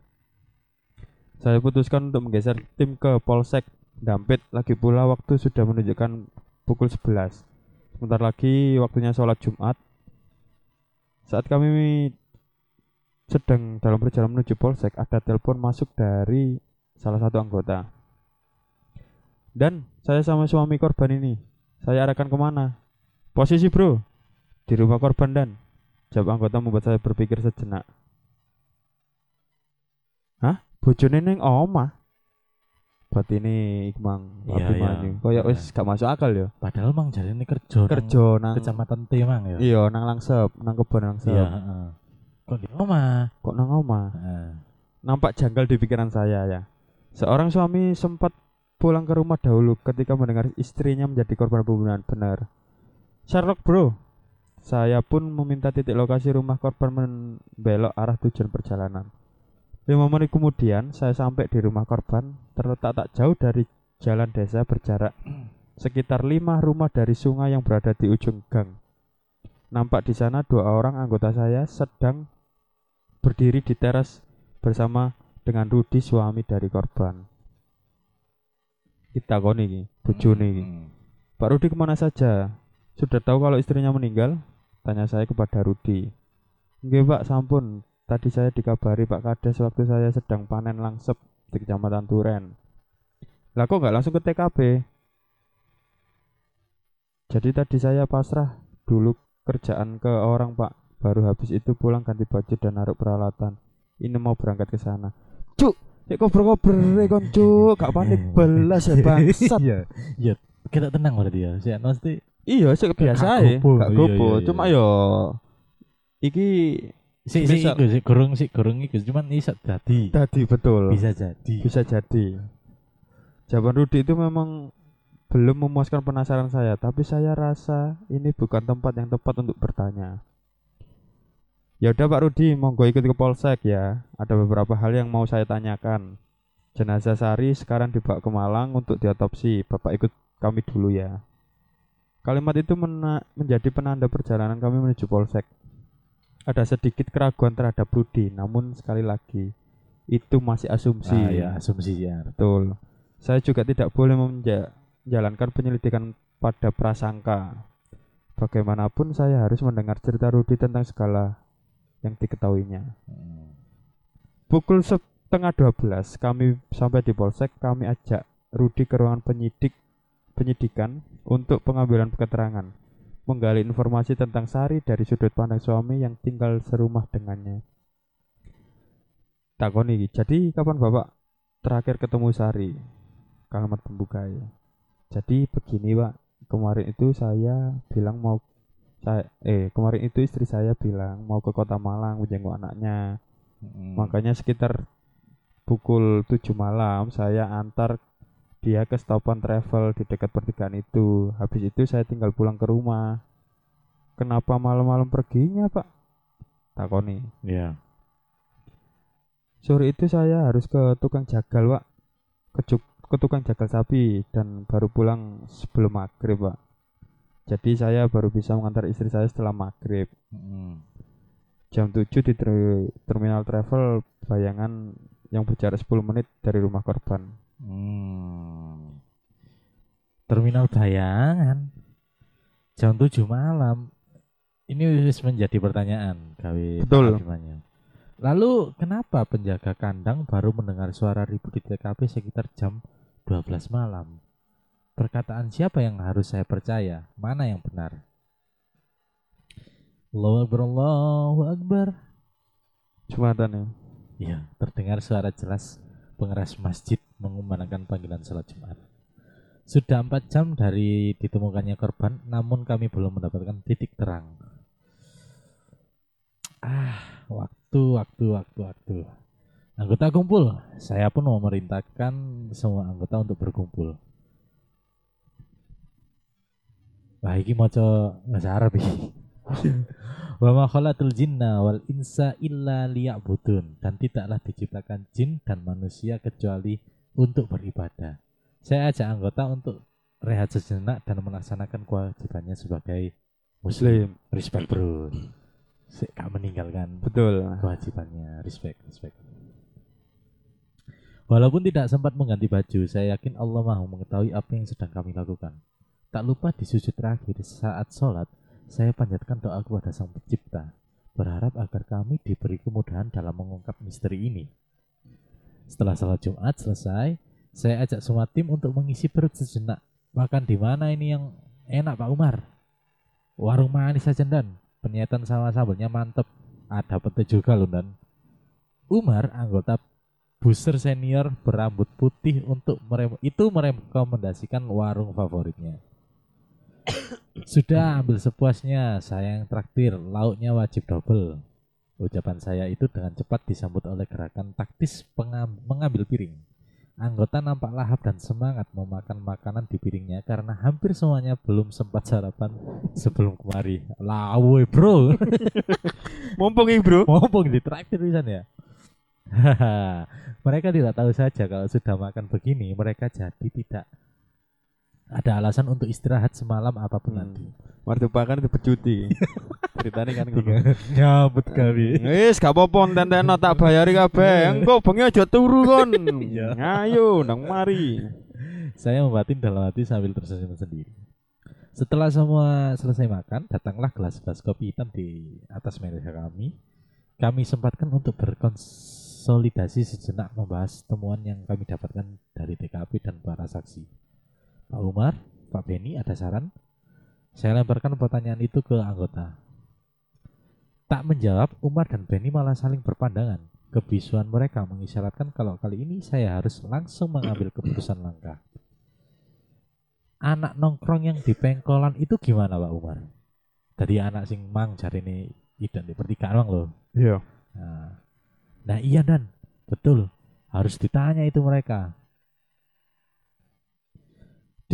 Saya putuskan untuk menggeser tim ke polsek Dampit. Lagi pula waktu sudah menunjukkan pukul 11. Sebentar lagi waktunya sholat Jumat. Saat kami sedang dalam perjalanan menuju polsek, ada telepon masuk dari salah satu anggota. Dan saya sama suami korban ini, saya arahkan ke mana? Posisi bro, di rumah korban dan jawab anggota membuat saya berpikir sejenak. Hah? Bojone ning omah? Buat ini Ikmang, Iya, iya. Kayak wis gak masuk akal ya. padahal mang jadi ini kerja nang Kerja nang kecamatan Temang ya Iya, nang langsep, nang kebon langsep. iya heeh. kok di rumah Kok nang? Heeh. Nampak janggal di pikiran saya ya. Seorang suami sempat pulang ke rumah dahulu ketika mendengar istrinya menjadi korban pembunuhan. Benar. Sherlock bro. Saya pun meminta titik lokasi rumah korban membelok arah tujuan perjalanan. Lima menit kemudian saya sampai di rumah korban terletak tak jauh dari jalan desa berjarak sekitar lima rumah dari sungai yang berada di ujung gang. Nampak di sana dua orang anggota saya sedang berdiri di teras bersama dengan Rudi suami dari korban. Kita koni bojone iki. Pak Rudi ke mana saja? Sudah tahu kalau istrinya meninggal? Tanya saya kepada Rudi. Nggih Pak, sampun. Tadi saya dikabari Pak Kades waktu saya sedang panen langsep di Kecamatan Turen. Lah kok nggak langsung ke TKP? Jadi tadi saya pasrah dulu kerjaan ke orang Pak. Baru habis itu pulang ganti baju dan naruh peralatan. Ini mau berangkat ke sana. Cuk, Cek kober-kober e konco, gak panik belas ya bangsat. Iya. Iya. Kita tenang berarti ya. Sih pasti Iya, sik biasa Gak ae, gopo. gak Iya, gopo. iya, iya. Cuma yo iki si si iku si gorong si gorong iku cuman iso dadi. tadi betul. Bisa jadi. Bisa jadi. Jawaban Rudi itu memang belum memuaskan penasaran saya, tapi saya rasa ini bukan tempat yang tepat untuk bertanya. Ya udah Pak Rudi, monggo ikut ke Polsek ya. Ada beberapa hal yang mau saya tanyakan. Jenazah Sari sekarang dibawa ke Malang untuk diotopsi. Bapak ikut kami dulu ya. Kalimat itu mena- menjadi penanda perjalanan kami menuju Polsek. Ada sedikit keraguan terhadap Rudi, namun sekali lagi itu masih asumsi. Ah, ya asumsi ya. Betul. Saya juga tidak boleh menja- menjalankan penyelidikan pada prasangka. Bagaimanapun saya harus mendengar cerita Rudi tentang segala yang diketahuinya. Hmm. Pukul setengah 12 kami sampai di Polsek, kami ajak Rudi ke ruangan penyidik penyidikan untuk pengambilan keterangan, menggali informasi tentang Sari dari sudut pandang suami yang tinggal serumah dengannya. Takoni, jadi kapan Bapak terakhir ketemu Sari? Kalimat pembuka ya. Jadi begini Pak, kemarin itu saya bilang mau saya eh kemarin itu istri saya bilang mau ke kota Malang menjenguk anaknya. Hmm. Makanya sekitar pukul 7 malam saya antar dia ke stopan travel di dekat pertigaan itu. Habis itu saya tinggal pulang ke rumah. Kenapa malam-malam perginya, Pak? Takoni. Ya. Sore itu saya harus ke tukang jagal, Pak. Ke, ke tukang jagal sapi dan baru pulang sebelum maghrib, Pak. Jadi saya baru bisa mengantar istri saya setelah maghrib. Hmm. Jam 7 di ter- terminal travel bayangan yang berjarak 10 menit dari rumah korban. Hmm. Terminal bayangan jam 7 malam. Ini menjadi pertanyaan gawe Betul. Pak Lalu kenapa penjaga kandang baru mendengar suara ribut di TKP sekitar jam 12 malam? Perkataan siapa yang harus saya percaya? Mana yang benar? Allahu Akbar, Allahu Akbar. Jumatan ya. Iya, terdengar suara jelas pengeras masjid mengumandangkan panggilan sholat Jumat. Sudah empat jam dari ditemukannya korban, namun kami belum mendapatkan titik terang. Ah, waktu, waktu, waktu, waktu. Anggota kumpul. Saya pun memerintahkan semua anggota untuk berkumpul. Wah, ini mau bahasa Arab ini. Wa ma khalaqatul jinna wal insa illa liya'budun dan tidaklah diciptakan jin dan manusia kecuali untuk beribadah. Saya ajak anggota untuk rehat sejenak dan melaksanakan kewajibannya sebagai muslim. Respect bro. Sik meninggalkan Betul. kewajibannya. Respect, respect. Walaupun tidak sempat mengganti baju, saya yakin Allah Maha mengetahui apa yang sedang kami lakukan. Tak lupa di sujud terakhir saat sholat, saya panjatkan doa kepada Sang Pencipta, berharap agar kami diberi kemudahan dalam mengungkap misteri ini. Setelah sholat Jumat selesai, saya ajak semua tim untuk mengisi perut sejenak. Makan di mana ini yang enak Pak Umar? Warung manis saja dan penyetan sama sambelnya mantep. Ada pete juga loh dan. Umar anggota Buser senior berambut putih untuk merem itu merekomendasikan warung favoritnya. Sudah ambil sepuasnya, saya yang traktir, lauknya wajib double. Ucapan saya itu dengan cepat disambut oleh gerakan taktis mengambil piring. Anggota nampak lahap dan semangat memakan makanan di piringnya karena hampir semuanya belum sempat sarapan sebelum kemari. Lawe bro, Mumpung iki, Bro. mumpung di traktir pisan ya. Mereka tidak tahu saja kalau sudah makan begini mereka jadi tidak ada alasan untuk istirahat semalam apa pun Hmm. nanti. Martupa kan itu pecuti. Ceritanya kan ngono. Nyabut kali. Wis gak apa-apa enten tak bayari kabeh. Engko bengi aja turu kon. Iya. Ayo nang mari. Saya membatin dalam hati sambil tersenyum sendiri. Setelah semua selesai makan, datanglah gelas-gelas kopi hitam di atas meja kami. Kami sempatkan untuk berkonsolidasi sejenak membahas temuan yang kami dapatkan dari TKP dan para saksi. Pak Umar, Pak Beni, ada saran? Saya lemparkan pertanyaan itu ke anggota. Tak menjawab, Umar dan Beni malah saling berpandangan. Kebisuan mereka mengisyaratkan kalau kali ini saya harus langsung mengambil keputusan langkah. Anak nongkrong yang di pengkolan itu gimana Pak Umar? Tadi anak sing mang cari ini idan di pertigaan bang loh. Iya. Nah, nah iya dan betul harus ditanya itu mereka.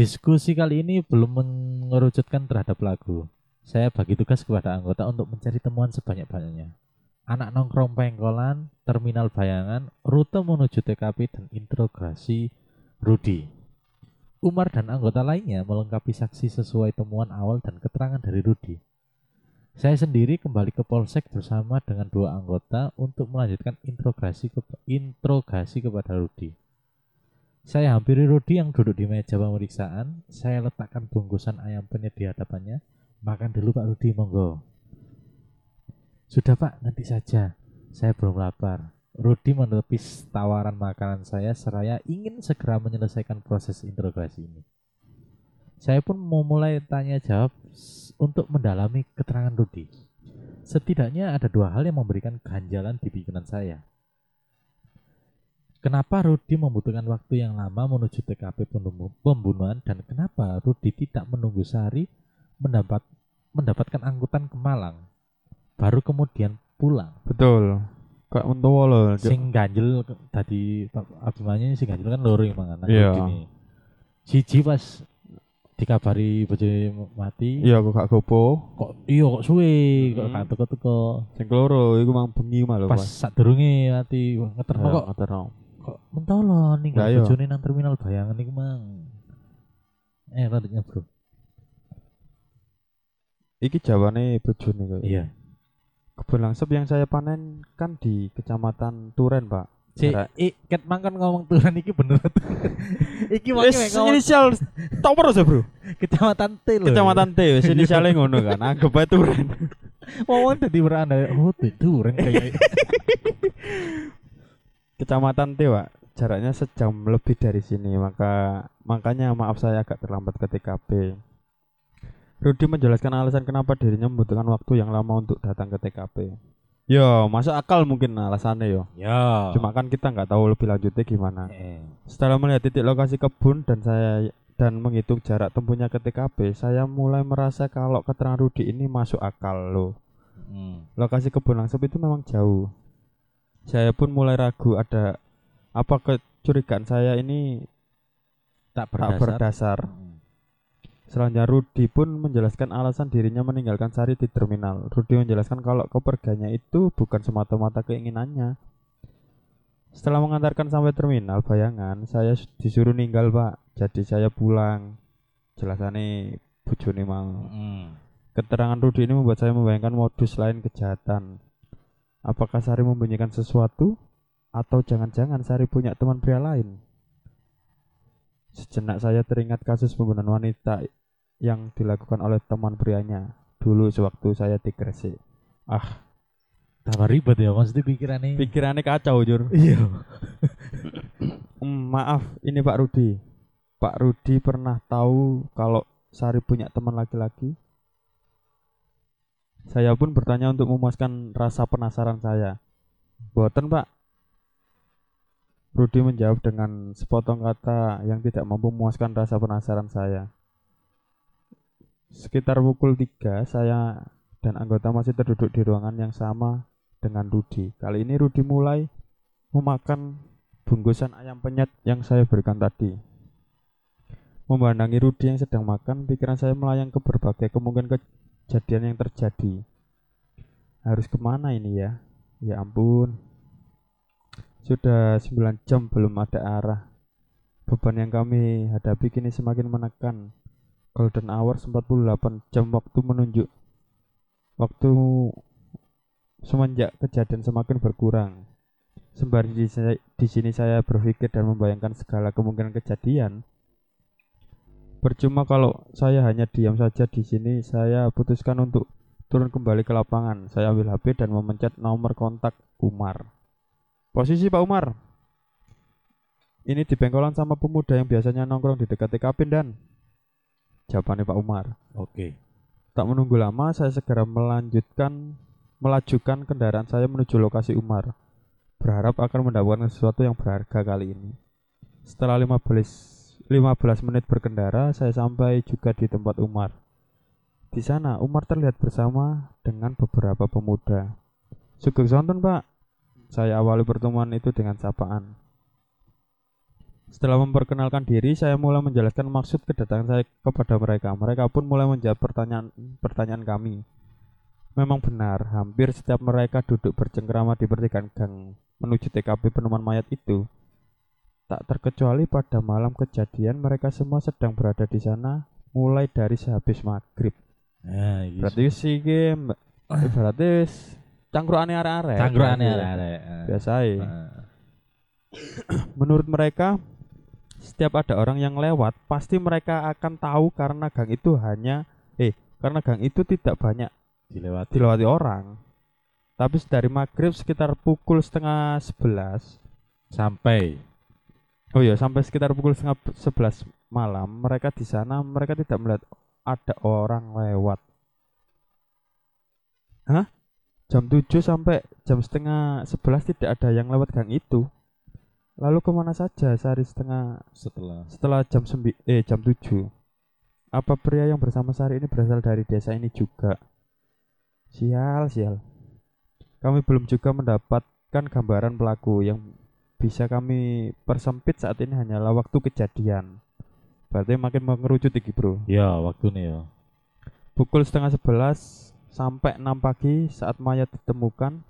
Diskusi kali ini belum mengerucutkan terhadap lagu. Saya bagi tugas kepada anggota untuk mencari temuan sebanyak-banyaknya. Anak nongkrong pengkolan, terminal bayangan, rute menuju TKP dan integrasi Rudi. Umar dan anggota lainnya melengkapi saksi sesuai temuan awal dan keterangan dari Rudi. Saya sendiri kembali ke Polsek bersama dengan dua anggota untuk melanjutkan interogasi ke interogasi kepada Rudi. Saya hampiri Rudi yang duduk di meja pemeriksaan. Saya letakkan bungkusan ayam penyet di hadapannya. Makan dulu Pak Rudi, monggo. Sudah Pak, nanti saja. Saya belum lapar. Rudi menepis tawaran makanan saya seraya ingin segera menyelesaikan proses interogasi ini. Saya pun memulai tanya jawab untuk mendalami keterangan Rudi. Setidaknya ada dua hal yang memberikan ganjalan di pikiran saya. Kenapa Rudi membutuhkan waktu yang lama menuju TKP pembunuh- pembunuhan dan kenapa Rudi tidak menunggu sehari mendapat mendapatkan angkutan ke Malang baru kemudian pulang. Betul. Kak Untowo loh. Sing ganjel tadi Abimanya sing ganjel kan loro yang mangan Iya. Siji pas dikabari bojone mati. Iya kok gak gopo. Kok iya kok suwe, kok Hmm. gak teko-teko. Sing keloro iku mang bengi malah Pas sadurunge mati ngeterno Iya, kok ngeterno. Kok mentolo nih iya. bojone nang terminal bayangan iku mang. Eh, radiknya bro. Iki jawane bojone kok. Iya. Kebun langsep yang saya panen kan di Kecamatan Turen, Pak. Jarak- i, ket mangkon ngomong turan iki bener tuh. iki mau Wis ngomong inisial tau terus ya, Bro. kecamatan T lho. Kecamatan T wis inisialnya ngono kan. Anggap ae Turen. Ngomong dadi beranda. Oh, itu turan kayak Kecamatan T, Pak. Jaraknya sejam lebih dari sini, maka makanya maaf saya agak terlambat ke TKP. Rudi menjelaskan alasan kenapa dirinya membutuhkan waktu yang lama untuk datang ke TKP. Yo, masuk akal mungkin alasannya yo. Ya. Cuma kan kita nggak tahu lebih lanjutnya gimana. eh. Setelah melihat titik lokasi kebun dan saya dan menghitung jarak tempuhnya ke TKP, saya mulai merasa kalau keterangan Rudi ini masuk akal loh. Hmm. Lokasi kebun langsung itu memang jauh. Saya pun mulai ragu ada apa kecurigaan saya ini Tak tak berdasar. berdasar. Hmm. Selanjutnya Rudi pun menjelaskan alasan dirinya meninggalkan Sari di terminal. Rudi menjelaskan kalau kepergiannya itu bukan semata-mata keinginannya. Setelah mengantarkan sampai terminal bayangan, saya disuruh ninggal pak. Jadi saya pulang. Jelasane bojone mau. Hmm. Keterangan Rudi ini membuat saya membayangkan modus lain kejahatan. Apakah Sari membunyikan sesuatu? Atau jangan-jangan Sari punya teman pria lain? Sejenak saya teringat kasus pembunuhan wanita yang dilakukan oleh teman prianya dulu sewaktu saya di Gresik. Ah, Tambah ribet ya maksudnya pikirannya. pikirannya kacau jur. Iya. Hmm, maaf, ini Pak Rudi. Pak Rudi pernah tahu kalau Sari punya teman laki-laki? Saya pun bertanya untuk memuaskan rasa penasaran saya. Boten Pak. Rudi menjawab dengan sepotong kata yang tidak mampu memuaskan rasa penasaran saya. Sekitar pukul 3 saya dan anggota masih terduduk di ruangan yang sama dengan Rudi. Kali ini Rudi mulai memakan bungkusan ayam penyet yang saya berikan tadi. Memandangi Rudi yang sedang makan, pikiran saya melayang ke berbagai kemungkinan kejadian yang terjadi. Harus ke mana ini ya? Ya ampun. Sudah 9 jam belum ada arah. Beban yang kami hadapi kini semakin menekan. Golden hour 48 jam waktu menunjuk. Waktu semenjak kejadian semakin berkurang. Sembari di, di sini saya berpikir dan membayangkan segala kemungkinan kejadian. Percuma kalau saya hanya diam saja di sini, saya putuskan untuk turun kembali ke lapangan. Saya ambil HP dan memencet nomor kontak Umar. Posisi Pak Umar. Ini di bengkolan sama pemuda yang biasanya nongkrong di dekat TKP dan jawabannya Pak Umar. Oke. Tak menunggu lama, saya segera melanjutkan melajukan kendaraan saya menuju lokasi Umar. berharap akan mendapatkan sesuatu yang berharga kali ini. Setelah 15 15 menit berkendara, saya sampai juga di tempat Umar. Di sana, Umar terlihat bersama dengan beberapa pemuda. Sugeng sonten, Pak. Saya awali pertemuan itu dengan sapaan. Setelah memperkenalkan diri, saya mulai menjelaskan maksud kedatangan saya kepada mereka. Mereka pun mulai menjawab pertanyaan-pertanyaan kami. Memang benar, hampir setiap mereka duduk bercengkrama di pertigaan gang menuju TKP penemuan mayat itu. Tak terkecuali pada malam kejadian mereka semua sedang berada di sana mulai dari sehabis maghrib. Nah, iya. Berarti sih game berarti cangkrukane arek-arek. Cangkrukane Berarti. arek-arek. Biasa. Nah, Menurut mereka, setiap ada orang yang lewat, pasti mereka akan tahu karena gang itu hanya eh karena gang itu tidak banyak dilewati. dilewati orang. Tapi dari maghrib sekitar pukul setengah sebelas, Sampai oh iya sampai sekitar pukul setengah sebelas malam, mereka di sana mereka tidak melihat ada orang lewat. Hah? Jam 7 sampai jam setengah sebelas tidak ada yang lewat gang itu. Lalu ke mana saja sehari setengah setelah setelah jam sembi eh jam 7 apa pria yang bersama Sari ini berasal dari desa ini juga sial sial kami belum juga mendapatkan gambaran pelaku yang bisa kami persempit saat ini hanyalah waktu kejadian. Berarti makin mengerucut iki bro. Ya waktu nih ya. pukul setengah sebelas sampai 6 pagi saat mayat ditemukan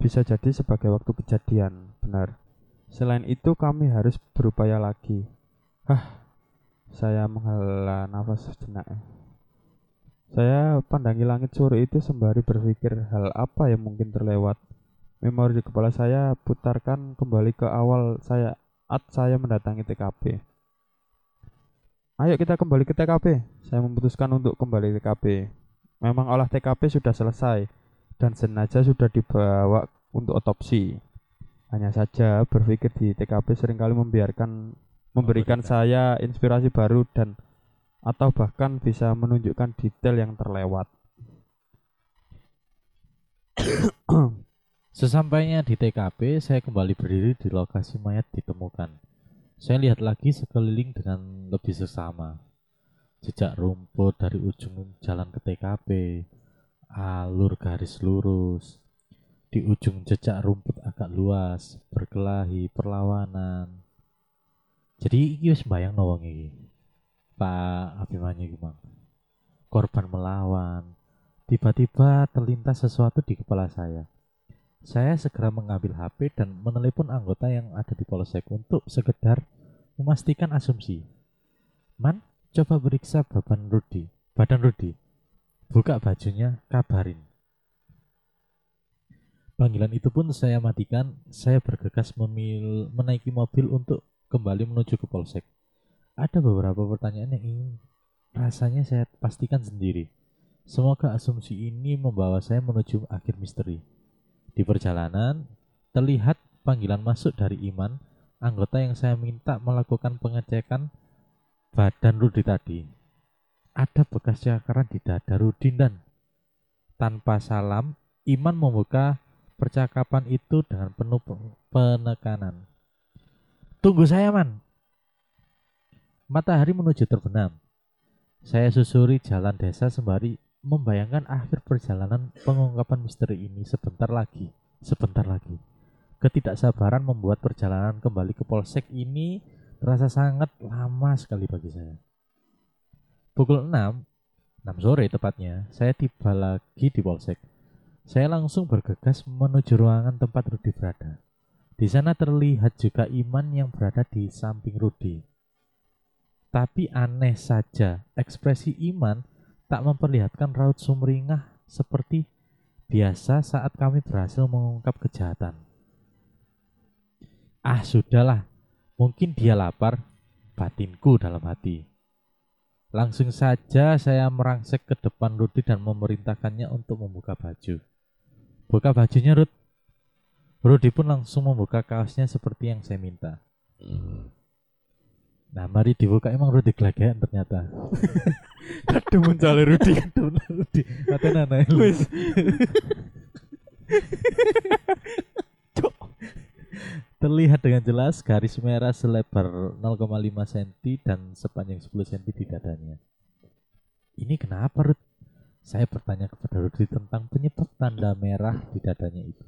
bisa jadi sebagai waktu kejadian benar. Selain itu kami harus berupaya lagi. Hah saya menghela nafas sejenak. Saya pandangi langit sore itu sembari berpikir hal apa yang mungkin terlewat memori di kepala saya putarkan kembali ke awal saya saat saya mendatangi TKP ayo kita kembali ke TKP saya memutuskan untuk kembali ke TKP Memang olah TKP sudah selesai dan jenazah sudah dibawa untuk otopsi. Hanya saja berpikir di TKP sering kali membiarkan memberikan Memberikan. saya inspirasi baru dan atau bahkan bisa menunjukkan detail yang terlewat. Sesampainya di TKP, saya kembali berdiri di lokasi mayat ditemukan. Saya lihat lagi sekeliling dengan lebih seksama. Jejak rumput dari ujung jalan ke TKP, alur garis lurus. Di ujung jejak rumput agak luas, berkelahi, perlawanan. Jadi iki wis bayang no wong iki. Pak Abimanyu iki, Mang. Korban melawan. Tiba-tiba terlintas sesuatu di kepala saya. Saya segera mengambil HP dan menelepon anggota yang ada di polsek untuk sekedar memastikan asumsi. Man, coba periksa badan Rudi. Badan Rudi. Buka bajunya, kabarin. Panggilan itu pun saya matikan. Saya bergegas memil menaiki mobil untuk kembali menuju ke polsek. Ada beberapa pertanyaan yang ingin rasanya saya pastikan sendiri. Semoga asumsi ini membawa saya menuju akhir misteri. Di perjalanan, terlihat panggilan masuk dari Iman, anggota yang saya minta melakukan pengecekan badan Rudi tadi. Ada bekas cakaran di dada Rudin dan tanpa salam, Iman membuka percakapan itu dengan penuh pe- penekanan. Tunggu saya, Man. Matahari menuju terbenam. Saya susuri jalan desa sembari membayangkan akhir perjalanan pengungkapan misteri ini sebentar lagi, sebentar lagi. Ketidaksabaran membuat perjalanan kembali ke polsek ini terasa sangat lama sekali bagi saya. Pukul 6, 6 sore tepatnya, saya tiba lagi di polsek. Saya langsung bergegas menuju ruangan tempat Rudi berada. Di sana terlihat juga Iman yang berada di samping Rudi. Tapi aneh saja, ekspresi Iman tak memperlihatkan raut sumringah seperti biasa saat kami berhasil mengungkap kejahatan. Ah, sudahlah. Mungkin dia lapar, batinku dalam hati. Langsung saja saya merangsek ke depan Rudi dan memerintahkannya untuk membuka baju. Buka bajunya, Rud. Rudi pun langsung membuka kaosnya seperti yang saya minta. Nah, mari dibuka emang Rudi gelagean ternyata. Aduh muncul Rudi. Rudi, katanya anak lu. Wis. Cuk. Terlihat dengan jelas garis merah selebar 0,5 cm dan sepanjang 10 cm di dadanya. Ini kenapa, Ruth? Saya bertanya kepada Rudi tentang penyebab tanda merah di dadanya itu.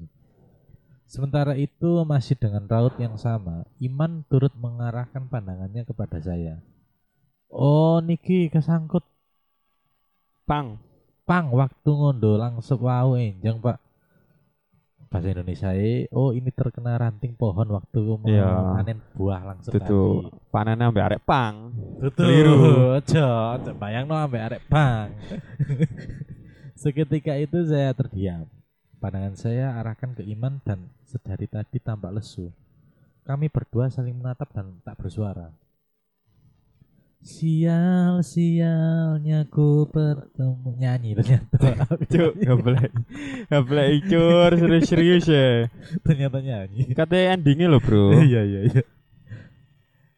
Sementara itu masih dengan raut yang sama, Iman turut mengarahkan pandangannya kepada saya. Oh, niki kesangkut Pang. pang waktu ngondo langsung wow enjang pak bahasa Indonesia e, oh ini terkena ranting pohon waktu Iya. memanen buah langsung Itu panennya ambek arek pang. Betul. Keliru. Aja, bayang no ambek arek bang. Seketika itu saya terdiam. Pandangan saya arahkan ke Iman dan sedari tadi tampak lesu. Kami berdua saling menatap dan tak bersuara. Sial, sialnya ku bertemu nyanyi ternyata. Cuk, gablek. Gablek icur serius-serius ya. ternyata nyanyi. Katanya endingnya loh, Bro. Iya, iya, iya.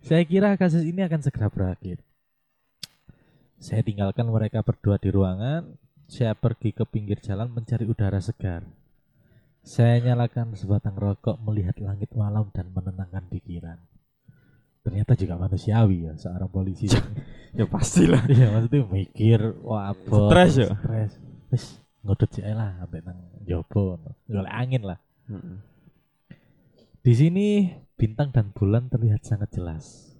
Saya kira kasus ini akan segera berakhir. Saya tinggalkan mereka berdua di ruangan. Saya pergi ke pinggir jalan mencari udara segar. Saya nyalakan sebatang rokok melihat langit malam dan menenangkan pikiran. Ternyata juga manusiawi ya seorang polisi. ya pastilah. Iya maksudnya mikir wah apa Stres ya? Stres. Wis ngudut sih lah sampai nang jopo. Golek angin lah. Mm-mm. Di sini bintang dan bulan terlihat sangat jelas.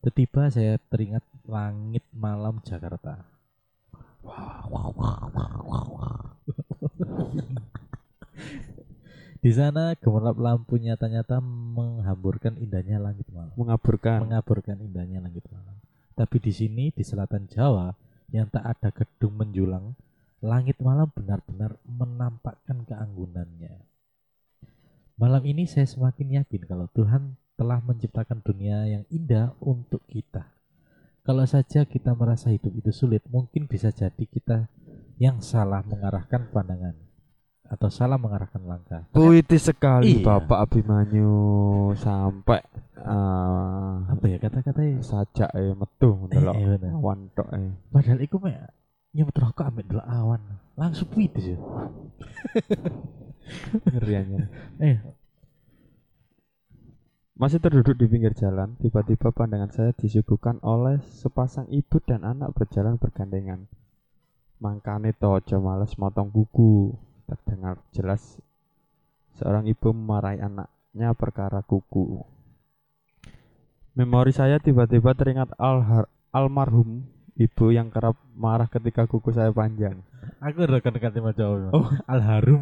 Tiba saya teringat langit malam Jakarta. Di sana gemerlap lampu nyata-nyata menghamburkan indahnya langit malam, Mengaburkan. mengaburkan indahnya langit malam. Tapi di sini di selatan Jawa yang tak ada gedung menjulang, langit malam benar-benar menampakkan keanggunannya. Malam ini saya semakin yakin kalau Tuhan telah menciptakan dunia yang indah untuk kita. Kalau saja kita merasa hidup itu sulit, mungkin bisa jadi kita yang salah mengarahkan pandangan atau salah mengarahkan langkah. Puitis sekali Iya. Bapak Abimanyu sampai ah, Apa ya kata-katanya? sajak eh metu Eh, ndelok eh, bener. awan tok eh. Padahal iku mek nyebut rokok ambek delok awan. Langsung puitis ya. Ngeriannya. Eh, Masih terduduk di pinggir jalan, tiba-tiba pandangan saya disuguhkan oleh sepasang ibu dan anak berjalan bergandengan. Mangkane tojo males motong kuku. Terdengar jelas seorang ibu memarahi anaknya perkara kuku. Memori saya tiba-tiba teringat alhar- almarhum ibu yang kerap marah ketika kuku saya panjang. aku rekan-rekan Jawa. Oh. Al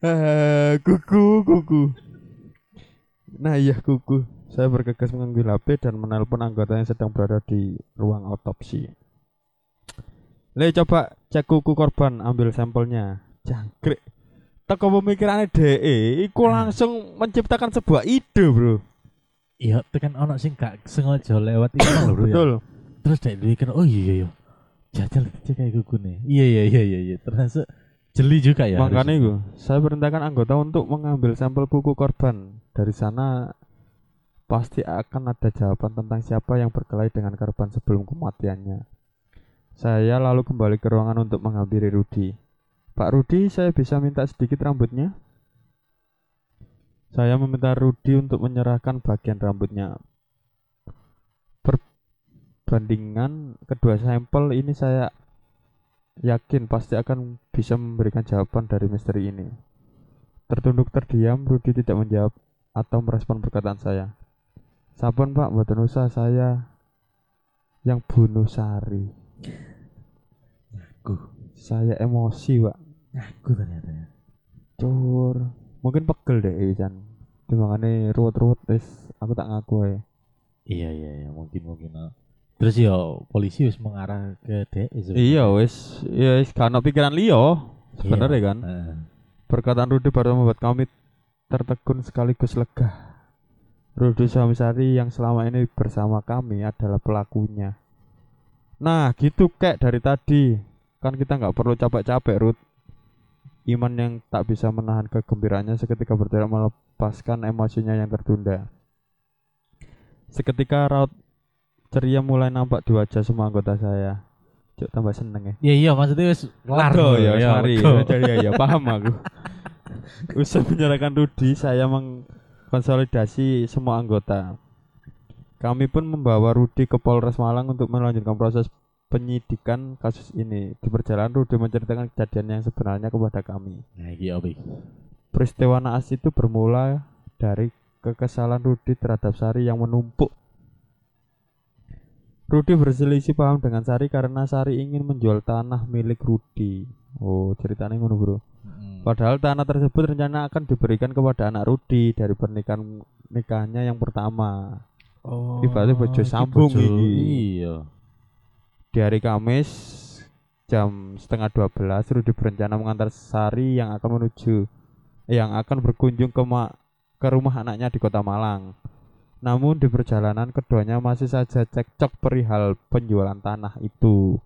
Ah, kuku, kuku. Nah iya kuku. Saya bergegas mengambil HP dan menelpon anggota yang sedang berada di ruang otopsi. Le coba cek kuku korban, ambil sampelnya. Jangkrik. Teko pemikirannya DE, iku Nah. langsung menciptakan sebuah ide, Bro. Iya, tekan ono sing gak sengaja lewat itu lho, Bro. ya. Betul. Terus dia mikir, oh iya iya. Jajal cek kayak kuku nih. Iya iya iya iya iya. Termasuk jeli juga ya. Makanya itu, saya perintahkan anggota untuk mengambil sampel kuku korban. Dari sana pasti akan ada jawaban tentang siapa yang berkelahi dengan korban sebelum kematiannya. Saya lalu kembali ke ruangan untuk menghampiri Rudi. Pak Rudi, saya bisa minta sedikit rambutnya? Saya meminta Rudi untuk menyerahkan bagian rambutnya. Perbandingan kedua sampel ini saya yakin pasti akan bisa memberikan jawaban dari misteri ini. Tertunduk terdiam, Rudi tidak menjawab atau merespon perkataan saya. Sampun pak, mboten usah saya yang bunuh Sari. Aku, Saya emosi pak, aku ternyata ya. cur. Mungkin pegel deh Jan. Dimangane ruwet-ruwet wis aku tak ngaku ya. Iya iya iya mungkin mungkin. ah. Terus ya polisi wis mengarah ke DE. Iya wis, iya wis kan pikiran liyo. Sebenarnya kan. Heeh. Perkataan Rudi baru membuat kami tertegun sekaligus lega. Rudi Samisari yang selama ini bersama kami adalah pelakunya. Nah, gitu kek dari tadi. Kan kita nggak perlu capek-capek, Rud. Iman yang tak bisa menahan kegembiraannya seketika berteriak melepaskan emosinya yang tertunda. Seketika raut ceria mulai nampak di wajah semua anggota saya. Cuk tambah seneng ya. Iya iya maksudnya wis kelar ya, iya, mari. Jadi ya, paham aku. Usai menyerahkan Rudi, saya mengkonsolidasi semua anggota. Kami pun membawa Rudi ke Polres Malang untuk melanjutkan proses penyidikan kasus ini. Di perjalanan Rudi menceritakan kejadian yang sebenarnya kepada kami. Nah, opo iki? Peristiwa naas itu bermula dari kekesalan Rudi terhadap Sari yang menumpuk. Rudi berselisih paham dengan Sari karena Sari ingin menjual tanah milik Rudi. Oh, ceritanya ngono, Bro. Mm. Padahal tanah tersebut rencana akan diberikan kepada anak Rudi dari pernikahan nikahnya yang pertama. Oh. Ibaratnya bojo sambung iki. Iya. Di hari Kamis jam setengah 12 Rudi berencana mengantar Sari yang akan menuju yang akan berkunjung ke ma- ke rumah anaknya di Kota Malang. Namun di perjalanan keduanya masih saja cekcok perihal penjualan tanah itu.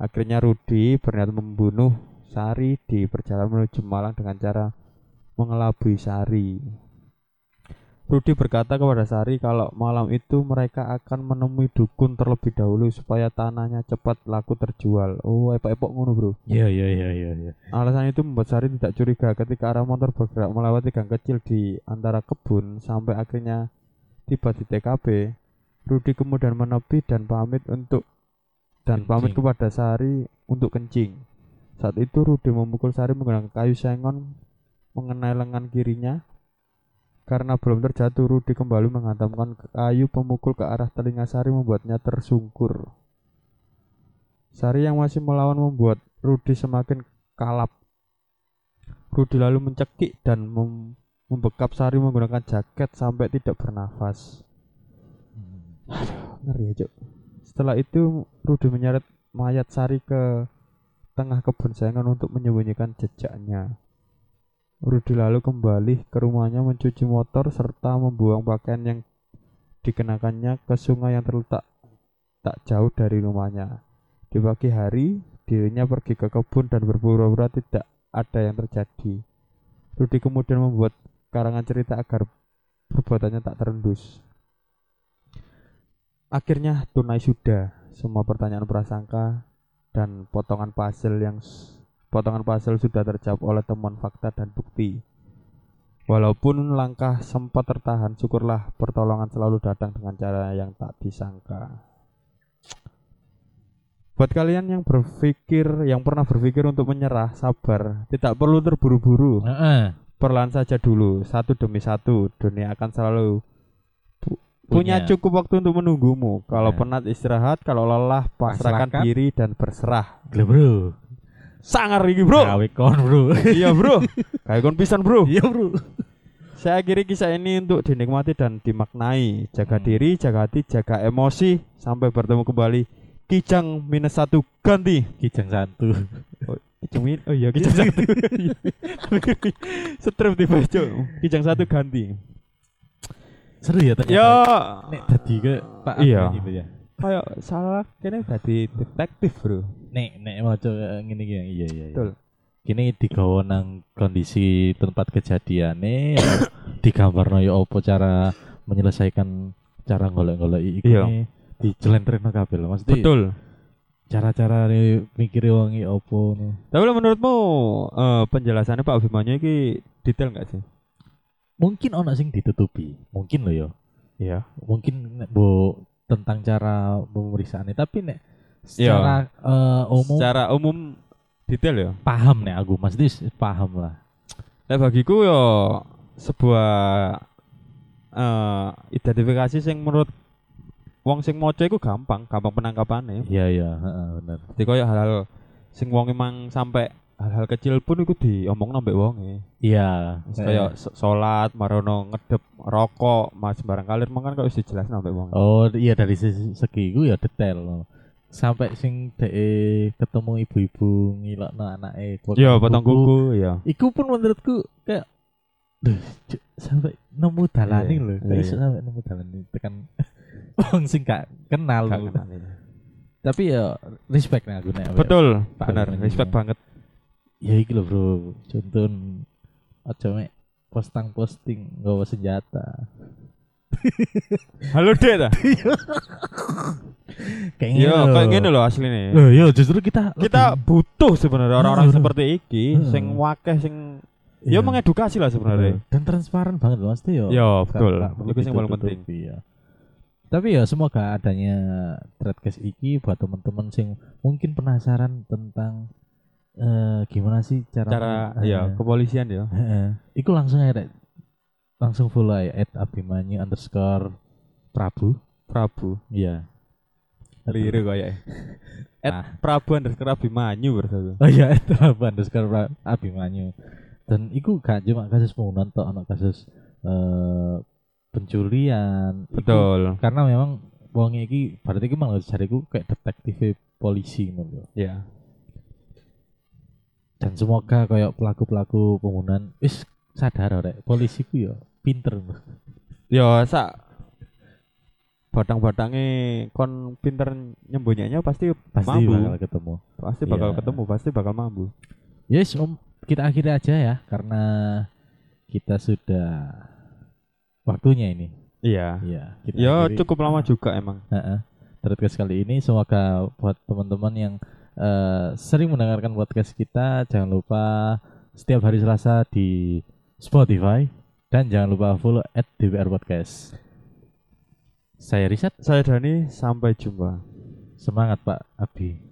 Akhirnya Rudi berniat membunuh Sari di perjalanan menuju Malang dengan cara mengelabui Sari. Rudi berkata kepada Sari kalau malam itu mereka akan menemui dukun terlebih dahulu supaya tanahnya cepat laku terjual. Oh, epok-epok ngono, Bro. Iya iya iya iya iya. Alasan itu membuat Sari tidak curiga ketika arah motor bergerak melewati gang kecil di antara kebun sampai akhirnya tiba di TKP. Rudi kemudian menepi dan pamit untuk dan pamit Kencing. kepada Sari untuk kencing. Saat itu Rudi memukul Sari menggunakan kayu sengon mengenai lengan kirinya. Karena belum terjatuh, Rudi kembali menghantamkan kayu pemukul ke arah telinga Sari membuatnya tersungkur. Sari yang masih melawan membuat Rudi semakin kalap. Rudi lalu mencekik dan mem- membekap Sari menggunakan jaket sampai tidak bernafas. Ngeri ya, Cuk. Setelah itu Rudi menyeret mayat Sari ke tengah kebun sayangan untuk menyembunyikan jejaknya. Rudi lalu kembali ke rumahnya mencuci motor serta membuang pakaian yang dikenakannya ke sungai yang terletak tak jauh dari rumahnya. Di pagi hari, dirinya pergi ke kebun dan berpura-pura tidak ada yang terjadi. Rudi kemudian membuat karangan cerita agar perbuatannya tak terendus. Akhirnya tunai sudah semua pertanyaan prasangka dan potongan puzzle yang potongan puzzle sudah terjawab oleh temuan fakta dan bukti. Walaupun langkah sempat tertahan, syukurlah pertolongan selalu datang dengan cara yang tak disangka. Buat kalian yang berpikir, yang pernah berpikir untuk menyerah, sabar, tidak perlu terburu-buru. Heeh. Perlahan saja dulu, satu demi satu. Dunia akan selalu pu- punya Punya. cukup waktu untuk menunggumu. Kalau Nah. penat istirahat, kalau lelah pasrahkan diri dan berserah. Gila, Bro. Sangar iki, Bro. Gawe kon, Bro. iya, Bro. Kayak kon pisan, Bro. Iya, Bro. Saya akhiri kisah ini untuk dinikmati dan dimaknai. Jaga Hmm. diri, jaga hati, jaga emosi. Sampai bertemu kembali. Kijang minus satu ganti. Kijang satu. Min, oh iya kijang satu. Strip tiba cok. Kijang satu ganti. Seru ya ternyata. Ya, Nek tadi ke Pak Iya. Gitu ya. kayak salah kene tadi detektif bro. Nek nek maca ngene iki iya iya. iya. Betul. Kini digawa nang kondisi tempat kejadiannya digambarno ya apa cara menyelesaikan cara golek-golek iku Iya. nih dijelentrehno kabeh lho. Maksudnya Betul. Cara-cara mikir iki apa ngono. Tapi lo menurutmu eh, penjelasannya Pak Abimanyu ini detail nggak sih? Mungkin ono sing ditutupi, mungkin loh ya. Iya. Mungkin nek bu tentang cara pemeriksaannya tapi nek Iya. secara eh, umum Secara umum detail ya. paham nek aku maksudnya s- paham lah. Nah bagiku yo sebuah eh identifikasi sing menurut wong sing maca iku gampang, gampang penangkapannya. Iya iya, heeh bener. Jadi koyo hal-hal sing wong emang sampai hal-hal kecil pun iku diomong nambah wonge. Iya, Kayak sholat, marono ngedep rokok, mas barang kalir mangkan kok wis dijelasno nambah wong. Oh iya dari sisi segi iku ya detail. Sampai sing dhek ketemu ibu-ibu ngilokno anake Iya, potong kuku, iya. Iku pun menurutku kayak Duh, sampai nemu dalane Iya, lho. iya. Kayak iso sampai nemu dalane tekan wong sing gak kenal. Gak kenal ini. Tapi ya respect nih aku nek. Betul, Pak benar, respect banget. Ya iki lho, Bro. Contoh aja mek postang-posting nggawa senjata. Halo Dek ta? kayak Iya, ngono kayak gini loh aslinya. Loh, iya justru kita Kita lebih- butuh sebenarnya orang-orang seperti iki Heeh. sing wakeh sing Iya. ya mengedukasi lah sebenarnya. Betul. dan transparan banget loh pasti yo Ya, Gak- betul. Itu yang paling penting. ya. Tapi ya semoga adanya threadcast iki buat teman-teman sing mungkin penasaran tentang eh gimana sih cara Cara eh, ya kepolisian ya. Iku langsung aja langsung follow aja at abimanyu underscore prabu Prabu. iya Liru kayaknya. At Ah. Prabu underscore Abimanyu bersatu. oh iya at prabu underscore abimanyu dan iku gak cuma kasus pembunuhan toh anak kasus eh pencurian Iku- Betul. karena memang wong iki berarti iki malah cariku kayak detektif polisi ngono. Ya. dan semoga kayak pelaku-pelaku pembunuhan wis sadar rek polisi ku ya pinter Ya sak batang-batangnya kon pinter nyembunyinya pasti pasti mampu. bakal ketemu Pasti bakal Iya. ketemu, pasti bakal mampu. Yes, Om, kita akhiri aja ya karena kita sudah waktunya ini. Iya. Iya, Ya akhiri. cukup lama juga emang. Podcast kali ini semoga buat teman-teman yang eh, sering mendengarkan podcast kita jangan lupa setiap hari Selasa di Spotify dan jangan lupa follow at DPR Podcast. Saya Risat, Saya Dani, sampai jumpa. semangat Pak Abi.